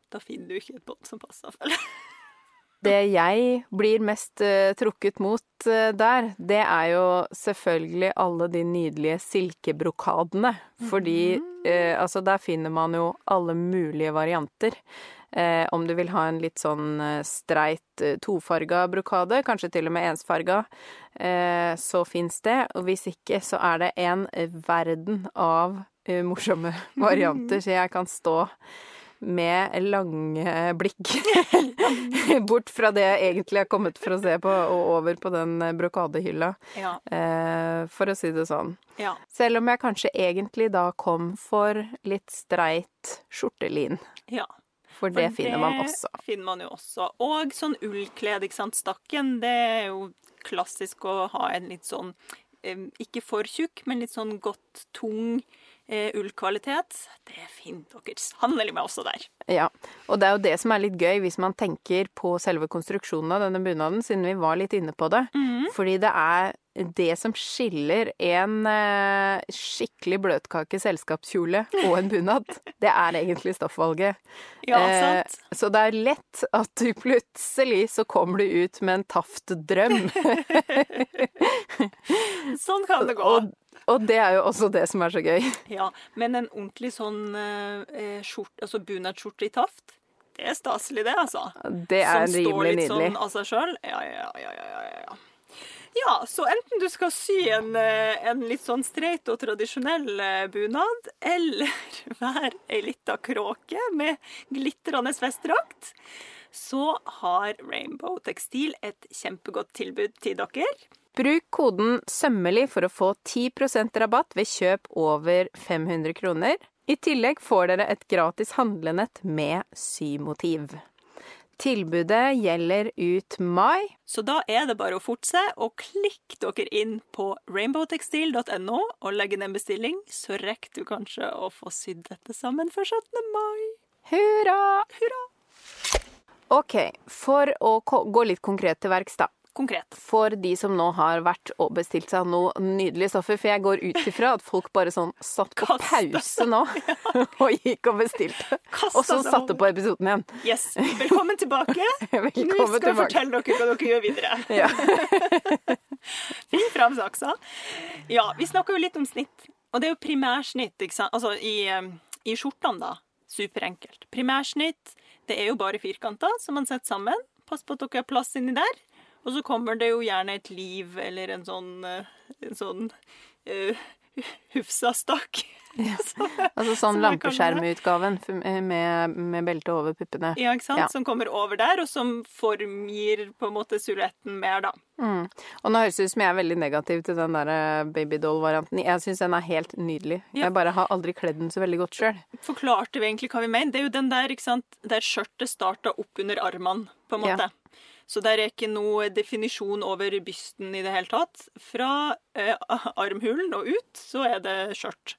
da finner du ikke et bånd som passer, føler jeg. Det jeg blir mest uh, trukket mot uh, der, det er jo selvfølgelig alle de nydelige silkebrokadene. Fordi uh, altså der finner man jo alle mulige varianter. Om du vil ha en litt sånn streit tofarga brokade, kanskje til og med ensfarga, så fins det. Og hvis ikke, så er det en verden av morsomme varianter, så jeg kan stå med lange blikk bort fra det jeg egentlig har kommet for å se på, og over på den brokadehylla, Ja. eh, for å si det sånn. ja. Selv om jeg kanskje egentlig da kom for litt streit skjortelin, ja. For det finner man også. finner man jo også. Og sånn ullkledd, ikke sant. Stakken, det er jo klassisk å ha en litt sånn eh, Ikke for tjukk, men litt sånn godt tung ullkvalitet. Det finner dere sannelig meg også der. Ja, og det er jo det som er litt gøy hvis man tenker på selve konstruksjonen av denne bunaden, siden vi var litt inne på det. Fordi det er det som skiller en eh, skikkelig bløtkake selskapskjole og en bunad. Det er egentlig stoffvalget. Ja, Eh, sant? så det er lett at du plutselig så kommer du ut med en taft drøm. Sånn kan det gå. og, og det er jo også det som er så gøy. Ja, Men en ordentlig sånn eh, skjort, altså bunadsskjorte i taft, det er staselig, det, altså. Det er som står litt nydelig. sånn av seg sjøl. Ja, ja, ja, ja, ja, ja. Ja, så enten du skal sy en, eh, en litt sånn streit og tradisjonell eh, bunad, eller være ei lita kråke med glitrende festdrakt, så har Rainbow Tekstil et kjempegodt tilbud til dere. Bruk koden 'sømmelig' for å få 10% rabatt ved kjøp over 500 kroner. I tillegg får dere et gratis handlenett med symotiv. Tilbudet gjelder ut mai. Så da er det bare å fortsette og klikke dere inn på rainbowtekstil.no og legge ned en bestilling, så rekker du kanskje å få sydd dette sammen for 17. mai. Hurra! Hurra! Ok, for å gå litt konkret til verks, da. Konkret. For de som nå har vært og bestilt seg noe nydelige stoffer, for jeg går ut ifra at folk bare sånn satt på Kastet pause nå og gikk og bestilte. Kastet Og så satte på episoden igjen. Yes. Velkommen tilbake. Nå Velkommen skal jeg fortelle dere hva dere gjør videre. Ja. Finn fram saksa. Ja, vi snakka jo litt om snitt. Og det er jo primærsnitt, ikke sant. Altså i, eh, i skjortene, da. Superenkelt. Primærsnitt, det er jo bare firkanter som man setter sammen. Pass på at dere har plass inni der. Og så kommer det jo gjerne et liv eller en sånn, eh, en sånn uh, Hufsa-stakk. Altså sånn lampeskjermutgaven med, med belte over puppene. Ja, ikke sant? Ja. Som kommer over der, og som formgir på en måte silhuetten mer, da. Mm. Og nå høres det ut som jeg er veldig negativ til den der eh, babydoll-varianten. Jeg syns den er helt nydelig. Ja. Jeg bare har aldri kledd den så veldig godt sjøl. forklarte vi egentlig hva vi mener. Det er jo den der ikke sant, der skjørtet starta opp under armene, på en måte. Så der er ikke noe definisjon over bysten i det hele tatt. Fra eh, armhulen og ut, så er det skjørt.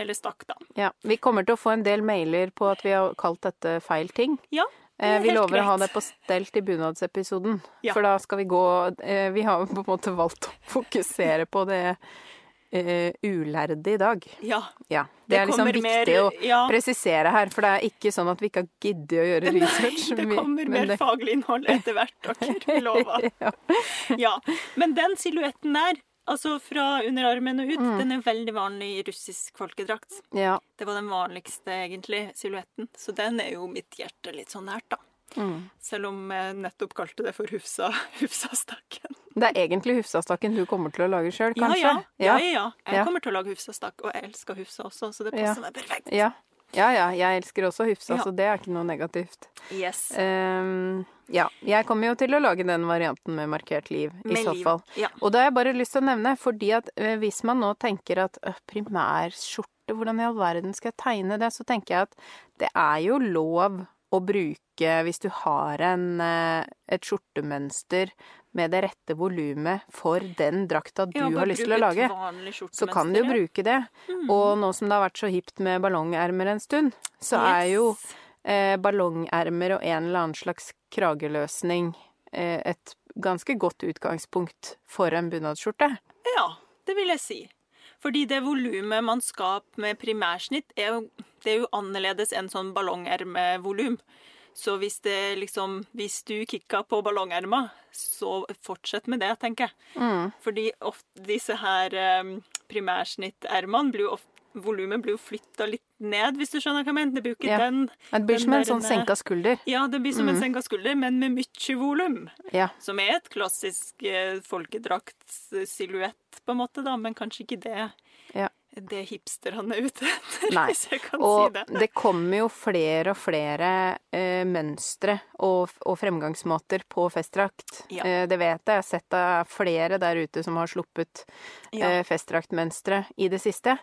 Eller stakk, da. Ja. Vi kommer til å få en del mailer på at vi har kalt dette feil ting. Ja, det Eh, vi lover lover å ha det på stelt i bunadsepisoden. Ja. For da skal vi gå eh, Vi har på en måte valgt å fokusere på det eh, ulærde i dag. Ja. Ja. Det, Det er liksom viktig mer- å ja. presisere her, for det er ikke sånn at vi ikke har giddet å gjøre research. Det kommer mer det- faglig innhold etter hvert, dere. Lover. ja. Ja. Men den silhuetten der, altså fra underarmen og ut, Mm. den er veldig vanlig i russisk folkedrakt. ja. Det var den vanligste, egentlig, silhuetten. Så den er jo mitt hjerte litt sånn nært, da. Mm. Selv om jeg nettopp kalte det for Hufsa, Hufsastakken. Det er egentlig Hufsastakken du kommer til å lage sjøl, kanskje? ja. ja, ja, ja. Jeg Ja. kommer til å lage Hufsastakk, og jeg elsker Hufsa også, så det passer meg perfekt. Ja. Ja ja, jeg elsker også Hufsa, så det er ikke noe negativt. Yes. Um, ja, jeg kommer jo til å lage den varianten med markert liv, i så liv. fall. Og da har jeg bare lyst til å nevne, fordi at eh, hvis man nå tenker at øh, primærskjorte, hvordan i all verden skal jeg tegne det, så tenker jeg at det er jo lov å bruke, hvis du har en, eh, et skjortemønster med det rette volumet for den drakta du Ja, har lyst til å lage, så kan du jo bruke det. Og nå som det har vært så hipt med ballongermer en stund, så er jo Yes. eh, ballongermer og en eller annen slags krageløsning eh, et ganske godt utgangspunkt for en bunadsskjorte. Ja, det vil jeg si. Fordi det volumet man skaper med primærsnitt, er jo, det er jo annerledes enn sånn ballongermevolum. Så hvis det liksom Hvis du kikker på ballongerma, så fortsett med det, tenker jeg. Mm. Fordi ofte disse her um, primærsnittermene blir jo ofte Volumet blir jo flytta litt ned, hvis du skjønner hva jeg mener. Det blir jo ikke Ja. den Det blir Den som en sånn senka skulder. Ja, det blir som en senka skulder, men med mye volum. Ja. Som er et klassisk eh, folkedraktssilhuett, på en måte, da, men kanskje ikke det Ja. Det hipsterne er ute etter, Nei. hvis jeg kan Og si det. Og det kommer jo flere og flere eh, mønstre og, og fremgangsmåter på festdrakt. Ja. Eh, det vet jeg. Jeg har sett det er flere der ute som har sluppet Ja. eh, festdraktmønstre i det siste.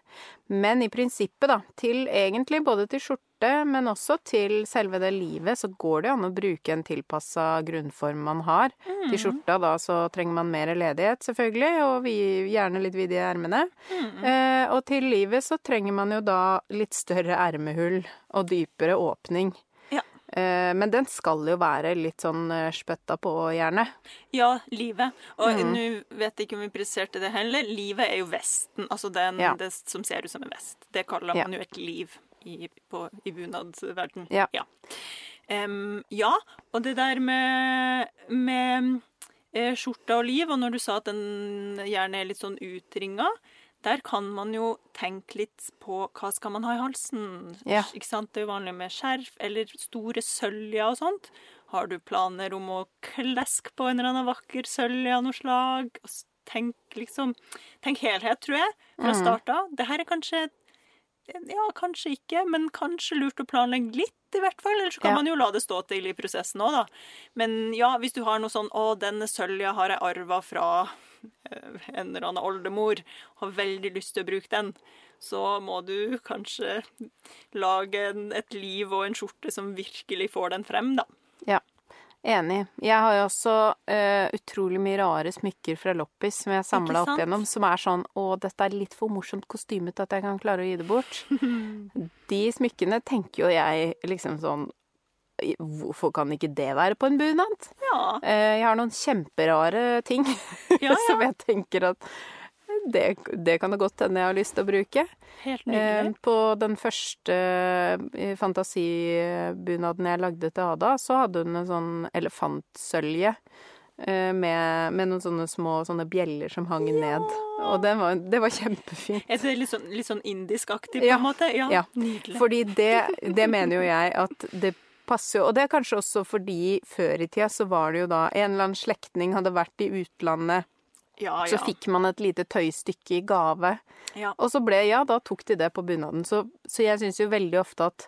Men i prinsippet, da, til egentlig både til skjorte, men også til selve det livet, så går det jo an å bruke en tilpassa grunnform man har. Mm. Til skjorta da så trenger man mer ledighet, selvfølgelig, og vi, gjerne litt vide ermene. Mm. Eh, og til livet så trenger man jo da litt større ermehull og dypere åpning. Ja. Eh, men den skal jo være litt sånn spytta spøtta på, gjerne. Ja, livet. Og Mm. nå vet jeg ikke om vi presiserte det heller. Livet er jo vesten, altså den, Ja. det som ser ut som en vest. Det kaller Ja. man jo et liv i, på, i bunadsverden. Ja. Em, ja, og det der med, med eh, skjorta og liv, og når du sa at den gjerne er litt sånn utringa, der kan man jo tenke litt på hva skal man ha i halsen. Ja. Ikke sant? Det er jo vanlig med skjerf eller store søljer og sånt. Har du planer om å kleske på en eller annen vakker sølje av noe slag? Tenk liksom Tenk helhet, tror jeg, fra start av. Det her er kanskje Ja, kanskje ikke, men kanskje lurt å planlegge litt, i hvert fall. Eller så kan Ja. man jo la det stå til i prosessen òg, da. Men ja, hvis du har noe sånn Å, denne sølja har jeg arva fra eh, en eller annen oldemor, har veldig lyst til å bruke den, så må du kanskje lage en, et liv og en skjorte som virkelig får den frem, da. Ja. Enig. Jeg har jo også uh, utrolig mye rare smykker fra Loppis som jeg samla opp igjennom, som er sånn Å, dette er litt for morsomt kostymet at jeg kan klare å gi det bort. De smykkene tenker jo jeg liksom sånn Hvorfor kan ikke det være på en bunad? Ja. Uh, Jeg har noen kjemperare ting Ja, som jeg tenker at det, det kan det godt hende jeg har lyst til å bruke. Helt Eh, nydelig. På den første eh, fantasibunaden jeg lagde til Ada, så hadde hun en sånn elefantsølje eh, med, med noen sånne små sånne bjeller som hang ned. Og det var, det var kjempefint. Er det litt sånn, litt sånn indisk-aktig, på Ja. en måte? Ja, Ja. nydelig. Fordi det, det mener jo jeg at det passer jo Og det er kanskje også fordi før i tida så var det jo da en eller annen slektning hadde vært i utlandet, ja, så fikk man et lite tøystykke i gave. ja. Og så ble, ja, da tok de det på bunaden. Så, så jeg syns jo veldig ofte at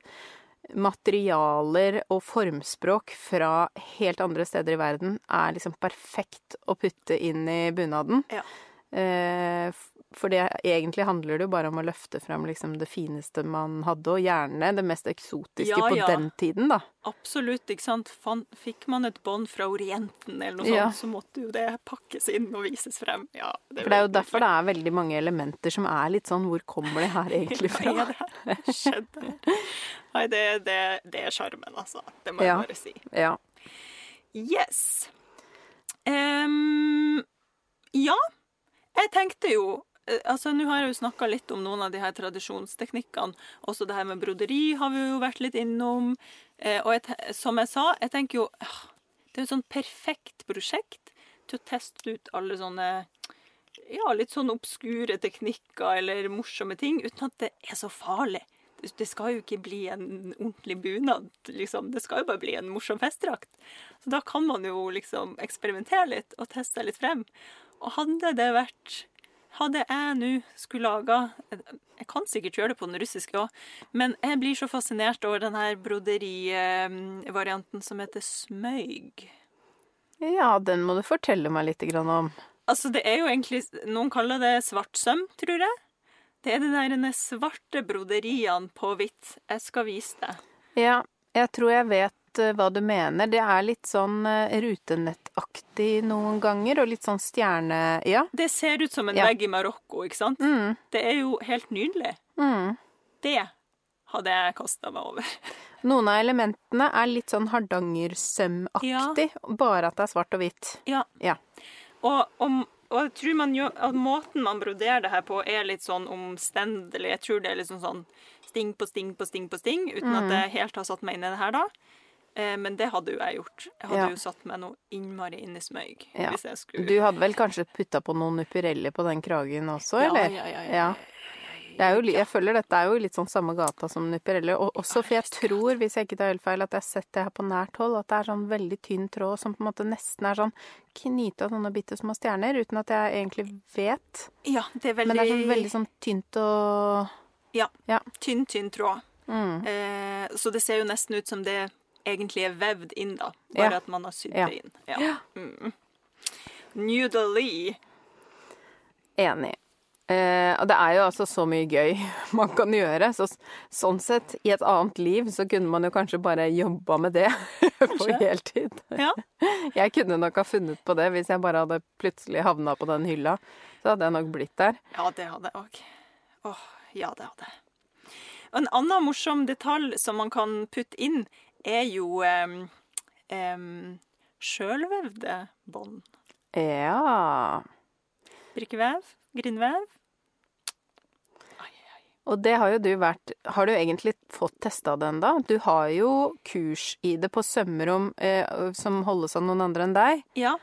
materialer og formspråk fra helt andre steder i verden er liksom perfekt å putte inn i bunaden. Ja. Eh, for det, egentlig handler det jo bare om å løfte frem liksom det fineste man hadde, og gjerne det mest eksotiske Ja, på ja. den tiden, da. Absolutt, ikke sant. Fikk man et bånd fra Orienten eller noe Ja. sånt, så måtte jo det pakkes inn og vises frem. Ja, For det er jo derfor det er veldig mange elementer som er litt sånn Hvor kommer det her egentlig fra? Hva er det her skjedde? Nei, det, det, det er sjarmen, altså. Det må Ja. jeg bare si. Ja. Yes. Um, ja, jeg tenkte jo Altså, Nå har jeg jo snakka litt om noen av de her tradisjonsteknikkene. Også det her med broderi har vi jo vært litt innom. Eh, og jeg, som jeg sa, jeg tenker jo ah, Det er et sånn perfekt prosjekt til å teste ut alle sånne ja, litt sånn obskure teknikker eller morsomme ting, uten at det er så farlig. Det- skal jo ikke bli en ordentlig bunad, liksom. Det skal jo bare bli en morsom festdrakt. Så da kan man jo liksom eksperimentere litt og teste litt frem. Og hadde det vært hadde jeg nå skulle laga Jeg kan sikkert gjøre det på den russiske òg, men jeg blir så fascinert over den her broderivarianten som heter smøyg. Ja, den må du fortelle meg litt om. Altså, det er jo egentlig Noen kaller det svart søm, tror jeg. Det er de der denne svarte broderiene på hvitt. Jeg skal vise deg. Ja, jeg tror jeg vet eh, hva du mener. Det er litt sånn eh, rutenettaktig noen ganger, og litt sånn stjerne... Ja. Det ser ut som en Ja. vegg i Marokko, ikke sant? Mm, Det er jo helt nydelig. mm. Det hadde jeg kasta meg over. Noen av elementene er litt sånn hardangersømmaktig, bare at det er svart og hvitt. Ja. Ja. Og, og, og jeg tror man jo, at måten man broderer det her på, er litt sånn omstendelig. Jeg tror det er liksom sånn sting på sting på sting på sting, uten at jeg helt har satt meg inn i det her da. Eh, men det hadde jo jeg gjort. Jeg hadde Ja. jo satt meg noe innmari inn i smøg. Ja. Hvis jeg skulle Du hadde vel kanskje putta på noen nupireller på den kragen også, eller? Ja, ja, ja. ja, Ja. Jo, jeg føler dette er jo litt sånn samme gata som nupireller. Og også for jeg tror, hvis jeg ikke tar helt feil, at jeg har sett det her på nært hold, at det er sånn veldig tynn tråd som på en måte nesten er sånn knyta av sånne bitte små stjerner, uten at jeg egentlig vet. ja, det er veldig, Men det er sånn veldig sånn tynt og Ja. Ja. Tynn, tynn tråd. mm. Eh, så det ser jo nesten ut som det egentlig er vevd inn, da. Bare Ja. at man har sydd Ja. det inn. Ja. Mm. Nudely. Enig. Eh, og det er jo altså så mye gøy man kan gjøre. Så, sånn sett, i et annet liv, så kunne man jo kanskje bare jobba med det på heltid. Ja. Jeg kunne nok ha funnet på det hvis jeg bare hadde plutselig havna på den hylla. Så hadde jeg nok blitt der. Ja, det hadde jeg òg. Åh, ja, det hadde jeg. En annen morsom detalj som man kan putte inn, er jo um, sjølvevde bånd. Ja. Brikkevev, grindvev. Og det har jo du vært Har du egentlig fått testa det ennå? Du har jo kurs i det på Sømmerom eh, som holdes av noen andre enn deg. Ja.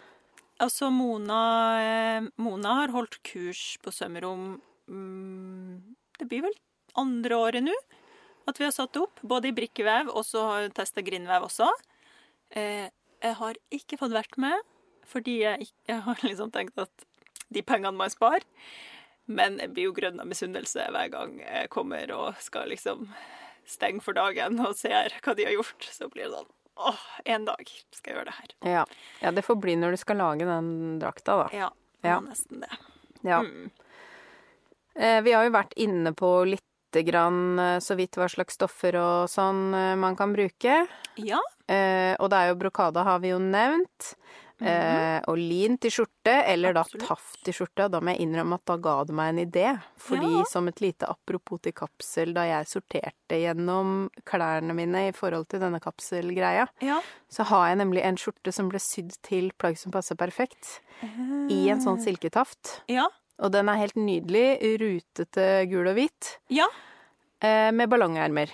Altså, Mona, eh, Mona har holdt kurs på Sømmerom mm, Det blir vel andre året nå at vi har satt opp. Både i brikkevev og så har jeg testa grindvev også. Eh, jeg har ikke fått vært med, fordi jeg, ikke, jeg har liksom tenkt at de pengene må jeg spare. Men jeg blir jo grønn av misunnelse hver gang jeg kommer og skal liksom stenge for dagen og ser hva de har gjort. Så blir det sånn Åh, en dag skal jeg gjøre det her. Ja. ja, det får bli når du skal lage den drakta, da. Ja, Ja. nesten det. Ja. Mm. Eh, vi har jo vært inne på lite grann eh, så vidt hva slags stoffer og sånn eh, man kan bruke. Ja. Eh, og det er jo brokade har vi jo nevnt. Eh, og lin til skjorte, eller da taft taff til skjorte. Og da må jeg innrømme at da ga det meg en idé. Fordi Ja. som et lite apropos til kapsel, da jeg sorterte gjennom klærne mine i forhold til denne kapselgreia, Ja. så har jeg nemlig en skjorte som ble sydd til plagg som passer perfekt. I en sånn silketaft. Ja. Og den er helt nydelig. Rutete gul og hvit. Ja. Eh, med ballongermer.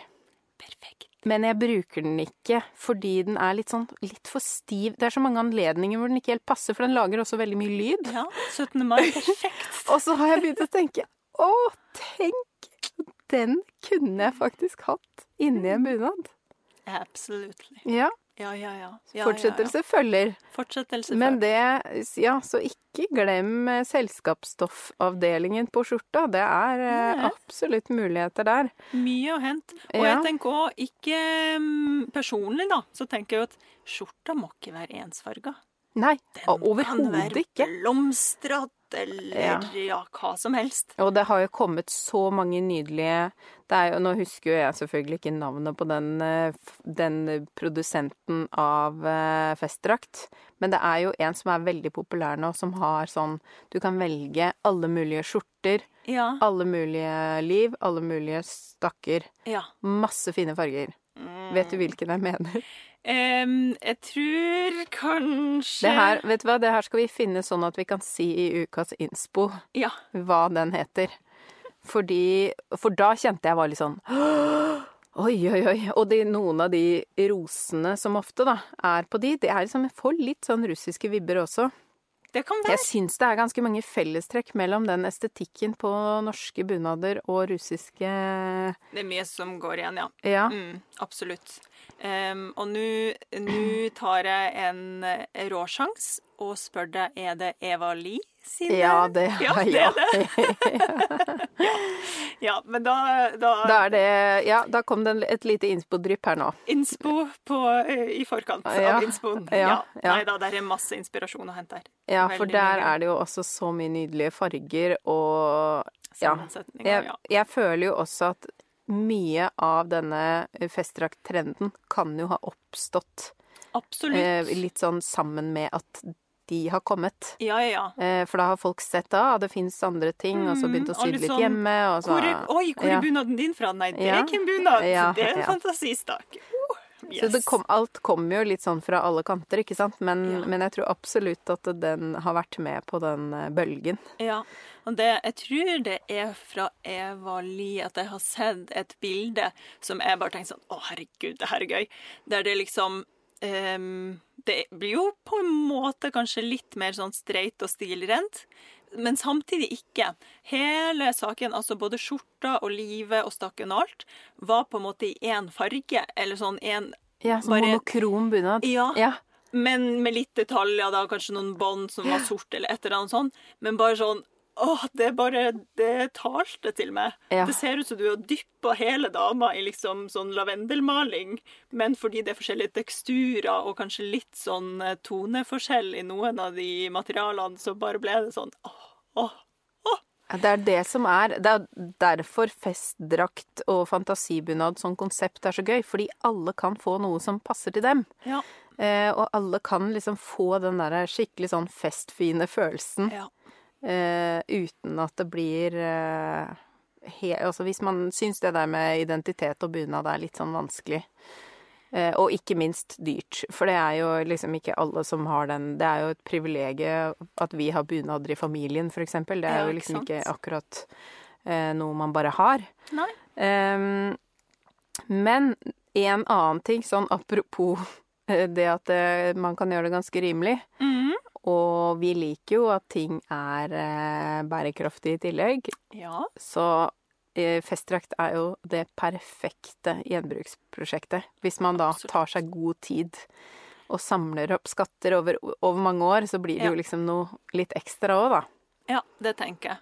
Perfekt. Men jeg bruker den ikke fordi den er litt sånn litt for stiv. Det er så mange anledninger hvor den ikke helt passer, for den lager også veldig mye lyd. Ja. 17. mai. Perfekt. Og så har jeg begynt å tenke Å, tenk! Den kunne jeg faktisk hatt inni en bunad. Absolutely. Ja. Ja, ja, ja. ja Fortsettelse følger. Ja, følger. Fortsettelse Men det Ja, så ikke glem eh, selskapsstoffavdelingen på skjorta. Det er eh, Nei. absolutt muligheter der. Mye å hente. Og jeg tenker òg, ikke mm, personlig, da, så tenker jeg at skjorta må ikke være ensfarga. Nei, Den kan være ikke. Eller Ja. ja. hva som helst. Og det har jo kommet så mange nydelige det er jo, Nå husker jo jeg selvfølgelig ikke navnet på den, eh, den produsenten av eh, festdrakt, men det er jo en som er veldig populær nå, som har sånn Du kan velge alle mulige skjorter, Ja. alle mulige liv, alle mulige stakker. ja. Masse fine farger. Vet du hvilken jeg mener? Em, jeg tror kanskje Det her, vet du hva, det her skal vi finne sånn at vi kan si i ukas innspo Ja. hva den heter. Fordi For da kjente jeg var litt sånn Oi, oi, oi. Og de, noen av de rosene som ofte da er på de, det er liksom Jeg får litt sånn russiske vibber også. Det kan være. Jeg syns det er ganske mange fellestrekk mellom den estetikken på norske bunader og russiske Det er mye som går igjen, ja. Ja. Mm, absolutt. Em, og nå tar jeg en eh, råsjans og spør deg er det Eva Lie sine Ja, det Ja, det ja. er Ja, men da, da, Da det Ja, da kom det et lite innspo-drypp her nå. Innspo på, eh, i forkant Ja, av innspoen. ja, Ja, ja. Nei da, det er masse inspirasjon å hente her. Ja, for Veldig der mye. er det jo også så mye nydelige farger og Ja. Jeg, jeg føler jo også at mye av denne festdrakttrenden kan jo ha oppstått Absolutt. eh, litt sånn sammen med at de har kommet. ja, ja, ja. Eh, for da har folk sett ah, det fins andre ting, og så begynt å sy Mm, litt sånn, hjemme. Og så, Hvor er, oi, hvor ja. er bunaden din fra? Nei, det er ikke en bunad. Ja, det er en ja. fantasistak. Oh, Så det kom, alt kommer jo litt sånn fra alle kanter, ikke sant? Men, Ja. men jeg tror absolutt at den har vært med på den eh, bølgen. Ja, og det, jeg tror det er fra Eva Lie at jeg har sett et bilde som jeg bare tenker sånn Å, herregud, det her er gøy. Der det liksom um, Det blir jo på en måte kanskje litt mer sånn streit og stilrent. Men samtidig ikke. Hele saken, altså både skjorta og livet og stakken og alt, var på en måte i én farge. Eller sånn én Ja, som Bare- monokrom bunad. Ja. Ja. Men med litt detaljer, da, kanskje noen bånd som var sort, eller et eller annet sånt. Men bare sånn Åh, det bare Det talte til meg. Ja. Det ser ut som du har dyppa hele dama i liksom sånn lavendelmaling, men fordi det er forskjellige teksturer og kanskje litt sånn eh, toneforskjell i noen av de materialene, så bare ble det sånn åh, åh. åh. Det er det som er Det er derfor festdrakt og fantasibunad som konsept er så gøy. Fordi alle kan få noe som passer til dem. Ja. Eh, og alle kan liksom få den der skikkelig sånn festfine følelsen ja. Eh, uten at det blir uh, he Altså hvis man syns det der med identitet og bunad er litt sånn vanskelig. Uh, og ikke minst dyrt. For det er jo liksom ikke alle som har den Det er jo et privilegium at vi har bunader i familien, for eksempel. Det er Ja, jo liksom sant? ikke akkurat noe man bare har. Nei. Um, men en annen ting, sånn apropos det at man kan gjøre det ganske rimelig, Mhm. Og vi liker jo at ting er eh, bærekraftig i tillegg, Ja. så eh, festdrakt er jo det perfekte gjenbruksprosjektet. Hvis man da Absolutt. tar seg god tid og samler opp skatter over, over mange år, så blir det Ja. jo liksom noe litt ekstra òg, da. Ja, det tenker jeg.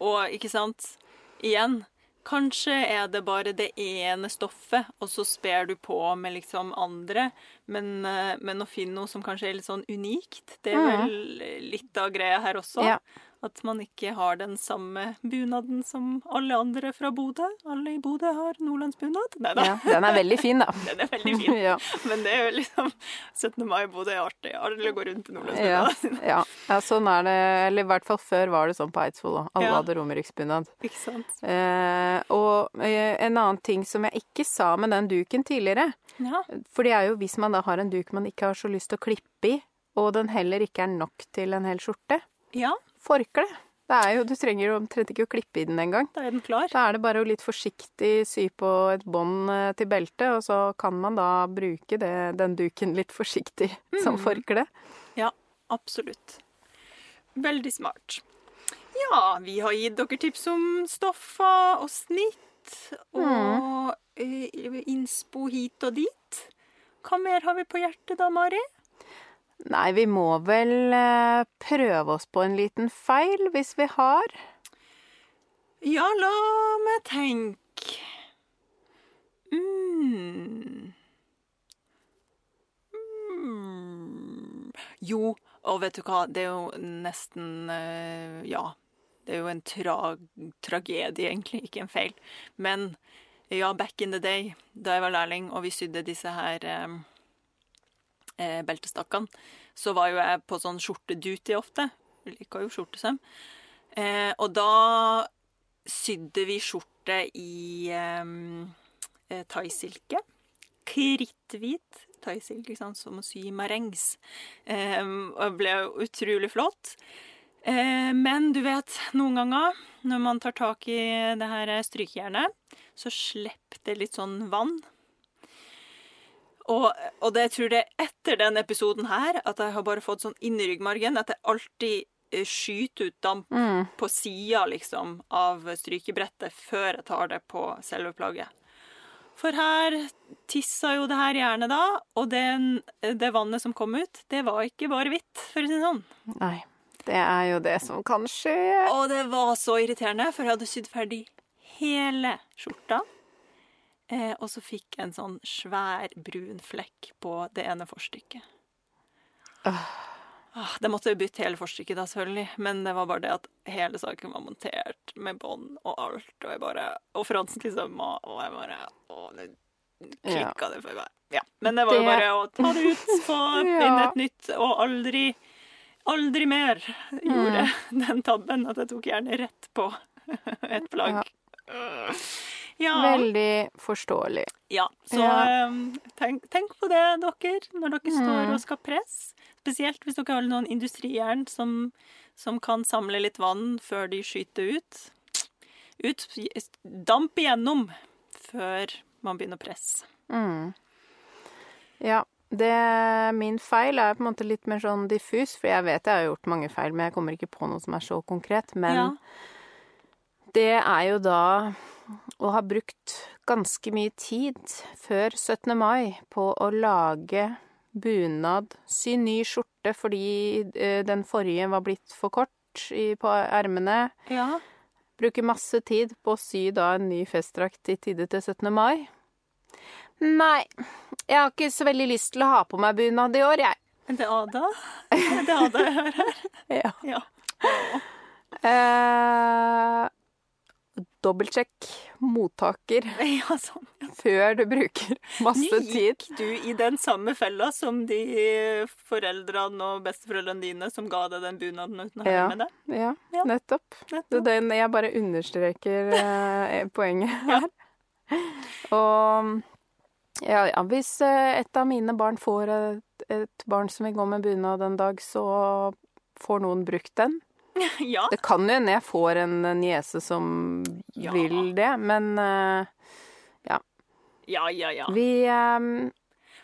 Og ikke sant, igjen, kanskje er det bare det ene stoffet, og så sper du på med liksom andre, men, eh, men å finne noe som kanskje er litt sånn unikt, det er Mhm. vel litt av greia her også. Ja. At man ikke har den samme bunaden som alle andre fra Bodø. Alle i Bodø har nordlandsbunad. Nei da, Ja, den er veldig fin, da. den er veldig fin. ja. Men det er jo liksom 17. mai i Bodø er artig. Alle går rundt i nordlandsbunad. ja. ja, sånn er det. Eller i hvert fall før var det sånn på Eidsvoll òg. Alle hadde romeriksbunad. Ikke sant? Eh, og eh, en annen ting som jeg ikke sa med den duken tidligere, Ja. for det er jo hvis man da har en duk man ikke har så lyst til å klippe i, og den heller ikke er nok til en hel skjorte, ja, forkle. Det er jo, du trenger jo omtrent ikke å klippe i den engang. da er den klar. Da er det bare å litt forsiktig sy på et bånd eh, til beltet, og så kan man da bruke det, den duken litt forsiktig som forkle. Ja, absolutt. Veldig smart. Ja, vi har gitt dere tips om stoffer og snitt og mm. innspo hit og dit. Hva mer har vi på hjertet da, Mari? Nei, vi må vel eh, prøve oss på en liten feil, hvis vi har. Ja, la meg tenke. Mm. Mm. Jo, og vet du hva, det er jo nesten eh, Ja. Det er jo en tra tragedie, egentlig, ikke en feil. Men ja, back in the day, da jeg var lærling og vi sydde disse her eh, eh, beltestakkene, så var jo jeg på sånn skjorteduty ofte. Jeg liker jo skjortesøm. Eh, og da sydde vi skjorte i eh, thaisilke. Kritthvit thaisilke, ikke som å sy marengs. Eh, og det ble utrolig flott. Eh, men du vet, noen ganger når man tar tak i det her strykejernet, så slipper det litt sånn vann. Og, og det jeg tror det er etter den episoden her at jeg har bare fått sånn inn i ryggmargen at jeg alltid eh, skyter ut damp Mm. på sida liksom, av strykebrettet før jeg tar det på selve plagget. For her tissa jo det her gjerne da, og den, det vannet som kom ut, det var ikke bare hvitt, for å si det sånn. Nei. Det er jo det som kan skje. Og det var så irriterende, for jeg hadde sydd ferdig hele skjorta. Eh, og så fikk jeg en sånn svær, brun flekk på det ene forstykket. Ah, det måtte jo bytte hele forstykket, da, selvfølgelig. Men det var bare det at hele saken var montert med bånd og alt. Og jeg bare Og Fransen liksom. Og, jeg bare Å, det klikka det for meg. Ja. Men det var jo Det- bare å ta det ut, få inn et nytt, og aldri Aldri mer gjorde Mm. den tabben at jeg tok gjerne rett på et plagg. Ja. Veldig forståelig. Ja, så Ja. um, tenk, tenk på det, dere, når dere står Mm. og skal presse. Spesielt hvis dere har noen industrijern som, som kan samle litt vann før de skyter ut. Ut, damp igjennom før man begynner å presse. Mm. Ja. Det, min feil er på en måte litt mer sånn diffus, for jeg vet jeg har gjort mange feil, men jeg kommer ikke på noe som er så konkret. Men Ja. det er jo da å har brukt ganske mye tid før 17. mai på å lage bunad, sy ny skjorte fordi eh, den forrige var blitt for kort på ermene. ja. Bruker masse tid på å sy da en ny festdrakt i tide til 17. mai. Nei, jeg har ikke så veldig lyst til å ha på meg bunad i år, jeg. Det er Ada. Det er Ada jeg hører her. Ja. Ja. Eh, Dobbeltsjekk mottaker ja, sånn. før du bruker masse tid. gikk du i den samme fella som de foreldrene og besteforeldrene dine som ga deg den bunaden uten å høre Ja. med deg. Ja, Ja. nettopp. Nettopp. den, jeg bare understreker eh, poenget her. Og ja, ja, hvis eh, et av mine barn får et, et barn som vil gå med bunad en dag, så får noen brukt den. Ja. Det kan jo hende jeg får en niese som Ja. vil det, men uh, Ja, ja, ja. vi um,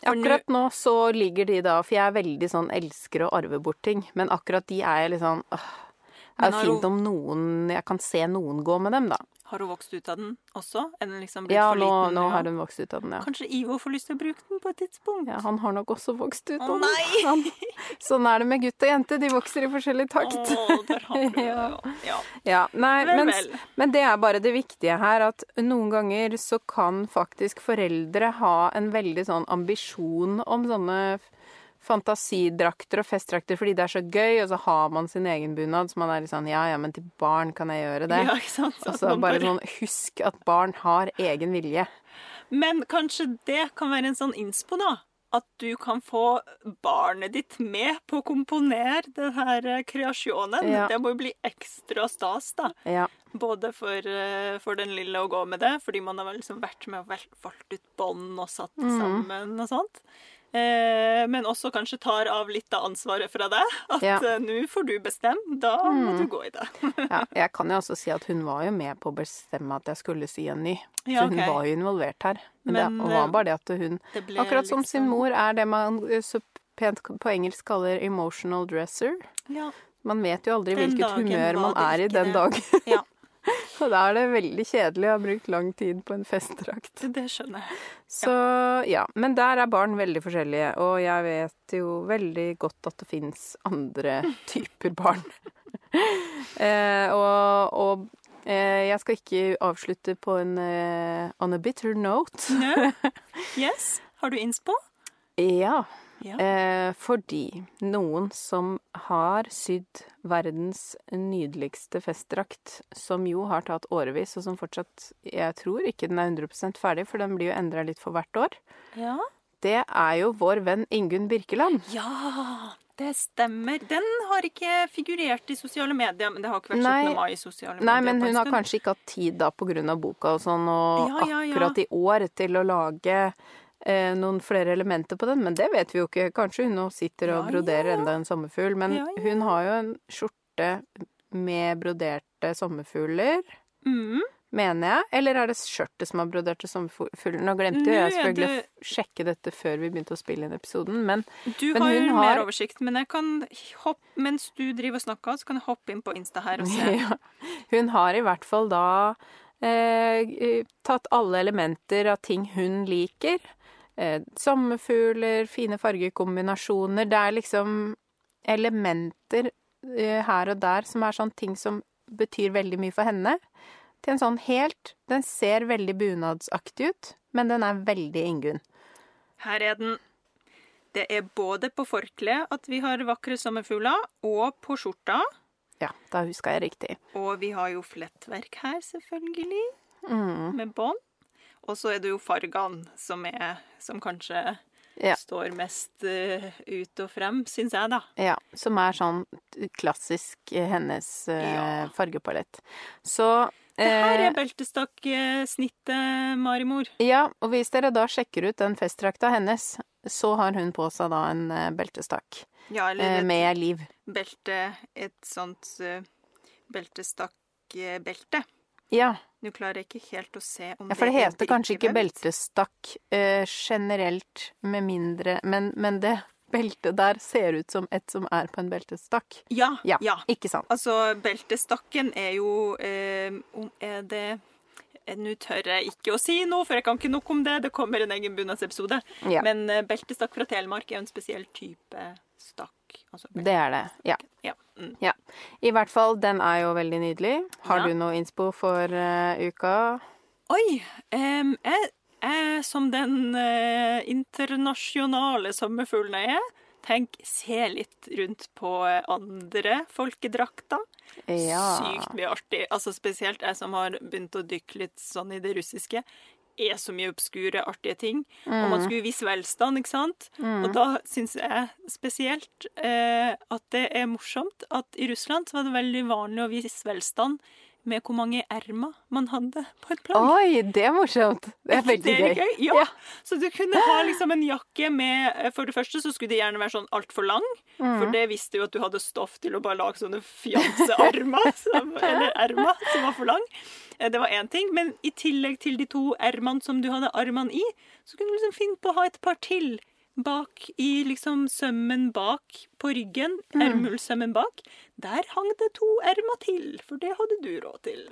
Akkurat nå så ligger de da For jeg er veldig sånn elsker å arve bort ting, men akkurat de er jeg litt sånn åh, Det er jo fint om noen Jeg kan se noen gå med dem, da. Har hun vokst ut av den også? Er den liksom blitt Ja, for nå, liten? nå ja? har hun vokst ut av den, ja. Kanskje Ivo får lyst til å bruke den på et tidspunkt? ja. Han har nok også vokst ut av den. Han, sånn er det med gutt og jente, de vokser i forskjellig takt. Å, der har du. Ja. Ja. ja. Nei, Vel, men, vel. men det er bare det viktige her, at noen ganger så kan faktisk foreldre ha en veldig sånn ambisjon om sånne fantasidrakter og festdrakter fordi det er så gøy, og så har man sin egen bunad, så man er litt sånn ja ja, men til barn kan jeg gjøre det. Ja, ikke sant? Så Og så bare sånn husk at barn har egen vilje. Men kanskje det kan være en sånn innspo, da? At du kan få barnet ditt med på å komponere den her eh, kreasjonen. Ja. Det må jo bli ekstra stas, da. Ja. Både for, eh, for den lille å gå med det, fordi man har liksom vært med og valgt ut bånd og satt Mhm. sammen og sånt. Eh, men også kanskje tar av litt av ansvaret fra deg. At Ja. eh, nå får du bestemme, da må du gå i det. ja. Jeg kan jo også si at hun var jo med på å bestemme at jeg skulle sy en ny. Ja, Så hun var jo involvert her. Men, Men, det var eh, bare det at hun Det Akkurat som sin liksom- mor er det man så pent på engelsk kaller emotional dresser. Ja. Man vet jo aldri Den hvilket humør man er i den dagen. ja. Og da er det veldig kjedelig å ha brukt lang tid på en festdrakt. Det skjønner jeg. Så ja, men der er barn veldig forskjellige, og jeg vet jo veldig godt at det fins andre typer barn. eh, og og eh, jeg skal ikke avslutte på en eh, on a bitter note. No. Yes. Har du innspo? Ja. Ja. Eh, fordi noen som har sydd verdens nydeligste festdrakt, som jo har tatt årevis, og som fortsatt Jeg tror ikke den er 100 ferdig, for den blir jo endra litt for hvert år. Ja. Det er jo vår venn Ingunn Birkeland. Ja, det stemmer. Den har ikke figurert i sosiale medier, men det har ikke vært Nei. 17. mai i sosiale medier. Nei, men hun har kanskje ikke hatt tid da av boka og sånn, og Ja, ja, ja. akkurat i år til å lage eh, noen flere elementer på den, men det vet vi jo ikke. Kanskje hun nå sitter og Ja, broderer ja. enda en sommerfugl, men Ja, hun har jo en skjorte med broderte sommerfugler. mm. Mener jeg, eller er det skjørtet som har broderte sommerfugler? Nå glemte jo jeg selvfølgelig det- å sjekke dette før vi begynte å spille inn episoden, men Du Men har jo har- mer oversikt, men jeg kan hoppe, mens du driver og snakker, så kan jeg hoppe inn på Insta her og se. Hun har i hvert fall da eh, tatt alle elementer av ting hun liker. Eh, sommerfugler, fine fargekombinasjoner. Det er liksom elementer eh, her og der som er sånn ting som betyr veldig mye for henne, til en sånn helt Den ser veldig bunadsaktig ut, men den er veldig Ingunn. Her er den. Det er både på forkleet at vi har vakre sommerfugler, og på skjorta. Ja, da huska jeg riktig. Og vi har jo flettverk her, selvfølgelig, Mm. med bånd. Og så er det jo fargene som er Som kanskje Ja. står mest uh, ut og frem, syns jeg, da. Ja, som er sånn klassisk eh, hennes uh, Ja. fargepalett. Så Det her er beltestakksnittet, Marimor. Ja, og hvis dere da sjekker ut den festdrakta hennes, så har hun på seg da en beltestakk Ja, eller et med liv. belte Et sånt beltestakkbelte. Ja, Du klarer ikke helt å se om ja for det det heter kanskje ikke beltestakk uh, generelt, med mindre men, men det beltet der ser ut som et som er på en beltestakk. Ja, Ja, ja. ikke sant? Altså, beltestakken er jo eh, Er det eh, Nå tør jeg ikke å si noe, for jeg kan ikke nok om det. Det kommer en egen bunadsepisode. Ja, Men eh, beltestakk fra Telemark er en spesiell type stakk. Altså, det er det. Ja. ja. Mm. I hvert fall, den er jo veldig nydelig. Har Ja. du noe innspo for uh, uka? Oi! Um, jeg, jeg som den uh, internasjonale sommerfuglen jeg er, tenk se litt rundt på eh, andre folkedrakter. Ja. Sykt mye artig. Altså Spesielt jeg som har begynt å dykke litt sånn i det russiske. Er så mye obskure, artige ting. Og Mm. man skulle vise velstand, ikke sant? Og da syns jeg spesielt eh, at det er morsomt at i Russland så var det veldig vanlig å vise velstand med hvor mange ermer man hadde på et plagg. Oi, det er morsomt. Det er veldig Det er gøy. Ja. Ja. Så du kunne ha liksom en jakke med eh, For det første så skulle de gjerne være sånn altfor lang, Mm. for det visste jo at du hadde stoff til å bare lage sånne fjansearmer, som- eller ermer, som var for lang. Eh, Det var én ting. Men i tillegg til de to ermene som du hadde armene i, så kunne du liksom finne på å ha et par til bak i liksom sømmen bak på ryggen. Mm. Ermulsømmen bak. Der hang det to ermer til, for det hadde du råd til.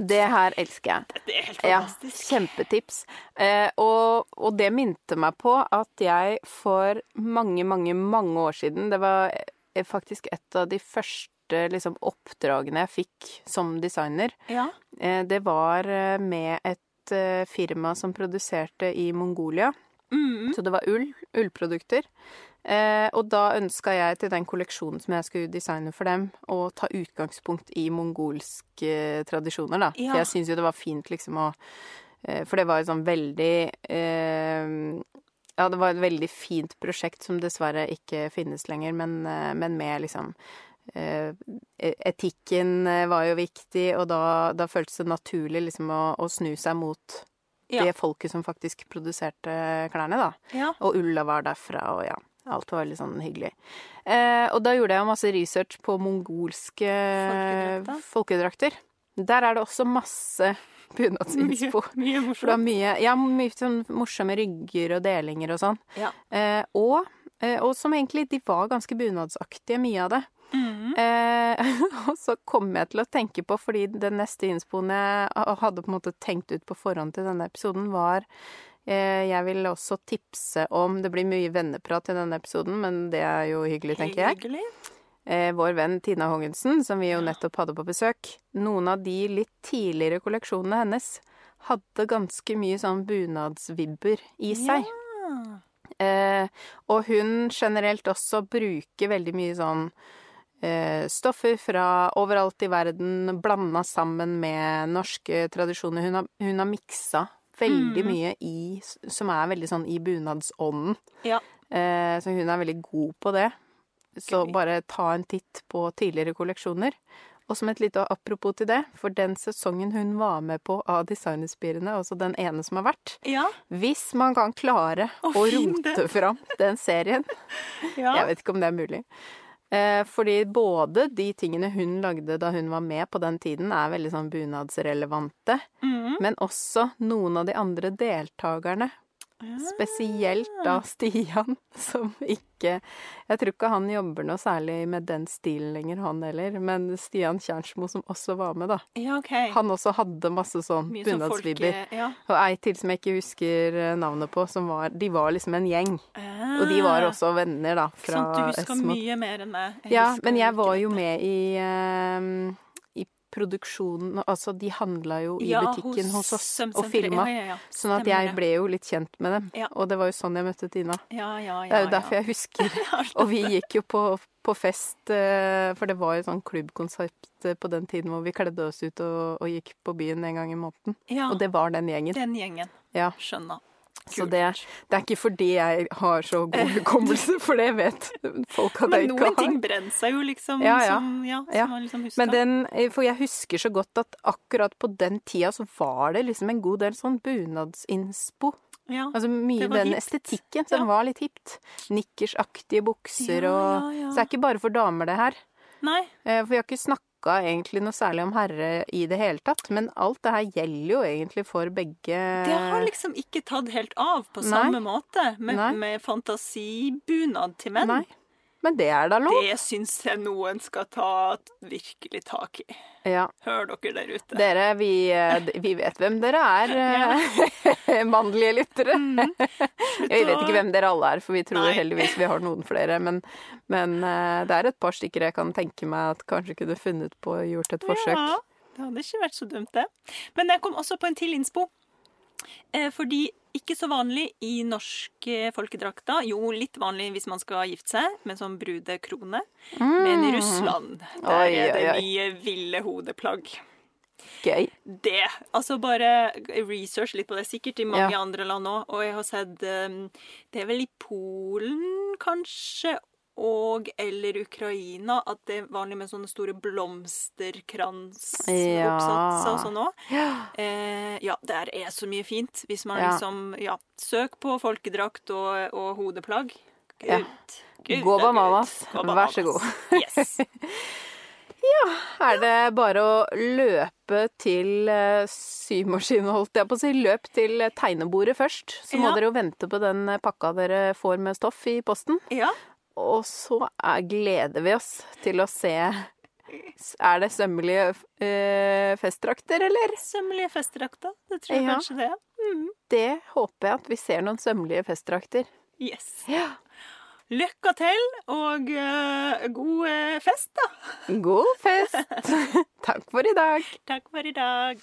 Det her elsker jeg. Det er helt Ja, kjempetips. Eh, og, og det minte meg på at jeg for mange, mange, mange år siden Det var eh, faktisk et av de første liksom, oppdragene jeg fikk som designer. Ja. Eh, det var eh, med et eh, firma som produserte i Mongolia. Mm. Så det var ull, ullprodukter. Eh, og da ønska jeg til den kolleksjonen som jeg skulle designe for dem, å ta utgangspunkt i mongolske tradisjoner, da. Ja. For jeg syns jo det var fint liksom å eh, For det var et sånn veldig eh, Ja, det var et veldig fint prosjekt som dessverre ikke finnes lenger, men, eh, men med liksom eh, Etikken eh, var jo viktig, og da, da føltes det naturlig liksom å, å snu seg mot Ja. det folket som faktisk produserte klærne, da. ja. Og ulla var derfra, og ja. Alt var veldig sånn hyggelig. Eh, og da gjorde jeg masse research på mongolske Folkedrakter. Der er det også masse bunadsinspo. Mye, mye morsomt. mye, ja, mye sånn morsomme rygger og delinger og sånn. Ja. Eh, og, eh, og som egentlig, de var ganske bunadsaktige, mye av det. Mhm. Eh, og så kom jeg til å tenke på, fordi den neste innspoen jeg hadde på en måte tenkt ut på forhånd til denne episoden, var eh, Jeg vil også tipse om Det blir mye venneprat i denne episoden, men det er jo hyggelig, tenker jeg. Hyggelig. Eh, vår venn Tina Hongensen, som vi jo nettopp hadde på besøk. Noen av de litt tidligere kolleksjonene hennes hadde ganske mye sånn bunadsvibber i seg. Ja. Eh, og hun generelt også bruker veldig mye sånn stoffer fra overalt i verden, blanda sammen med norske tradisjoner. Hun har, hun har miksa veldig Mm. mye i Som er veldig sånn i bunadsånden. Ja. Eh, så hun er veldig god på det. Så okay. bare ta en titt på tidligere kolleksjoner. Og som et lite apropos til det, for den sesongen hun var med på av Designerspirene, altså den ene som har vært Ja. Hvis man kan klare Å, å rote fram den serien ja. Jeg vet ikke om det er mulig. Eh, fordi både de tingene hun lagde da hun var med på den tiden, er veldig sånn bunadsrelevante. Mm. Men også noen av de andre deltakerne Spesielt da Stian, som ikke Jeg tror ikke han jobber noe særlig med den stilen lenger, han heller. Men Stian Kjernsmo, som også var med, da. Ja, OK. Han også hadde masse sånn sånn bunadsvibber. Ja. Og ei til som jeg ikke husker eh, navnet på, som var De var liksom en gjeng. Og de var også venner, da, fra Sånn, du husker Esmod. mye mer enn meg. Jeg Ja, men jeg var jo med i i produksjonen Altså, de handla jo i Ja, butikken hos oss og filma. Ja, ja. Sånn at jeg ble jo litt kjent med dem. Og det var jo sånn jeg møtte Tina. Ja, ja, ja. Det er jo derfor jeg husker. Og vi gikk jo på, på fest, eh, for det var jo sånn klubbkonsept eh, på den tiden hvor vi kledde oss ut og, og gikk på byen en gang i måneden. Og det var den gjengen. Den gjengen. Ja. Skjønner. Så det, det er ikke fordi jeg har så god hukommelse, for det vet folk at jeg ikke har. Men noen ting brenner seg jo liksom Ja, ja. som, ja, som Ja. man liksom husker. Men den, for jeg husker så godt at akkurat på den tida så var det liksom en god del sånn bunadsinspo. ja. Altså mye den hipt. estetikken som var litt hipt. Nikkersaktige bukser og. Så det er ikke bare for damer det her. Nei. Eh, For vi har ikke snakka egentlig noe særlig om herre i det hele tatt. Men alt det her gjelder jo egentlig for begge Det har liksom ikke tatt helt av på Nei. samme måte med, med fantasibunad til menn. Nei. Men det er da lov. Det syns jeg noen skal ta virkelig tak i. Ja. Hør dere der ute. Dere, vi, eh, vi vet hvem dere er, eh, mannlige lyttere. Jeg vet ikke hvem dere alle er, for vi tror Nei. heldigvis vi har noen flere. Men, men eh, det er et par stykker jeg kan tenke meg at kanskje kunne funnet på og gjort et forsøk. Ja, det hadde ikke vært så dumt, det. Men jeg kom også på en til innspo. Eh, fordi ikke så vanlig i norske folkedrakter. Jo, litt vanlig hvis man skal gifte seg med sånn brudekrone. Men i Russland, der Mm. Oi, er det oi, mye ville hodeplagg. Gøy. Det. Altså bare research litt på det. Sikkert i mange Ja. andre land òg. Og jeg har sett um, Det er vel i Polen, kanskje, og eller Ukraina at det er vanlig med sånne store blomsterkransoppsatser Ja. og sånn òg. Eh, ja, der er så mye fint. Hvis man Ja. liksom Ja, søk på folkedrakt og, og hodeplagg. Gud. Ja. Gud, Gå bananas. Vær så god. Yes. ja, Er det bare å løpe til eh, symaskinen, holdt jeg på å si. Løp til tegnebordet først. Så må dere jo vente på den pakka dere får med stoff i posten. Ja. Og så er, gleder vi oss til å se Er det sømmelige eh, festdrakter, eller? Sømmelige festdrakter. Det tror jeg Ja. kanskje det. Mm. Det håper jeg at vi ser noen sømmelige festdrakter. Yes. Ja. Lykke til, og eh, god eh, fest, da. God fest! Takk for i dag. Takk for i dag.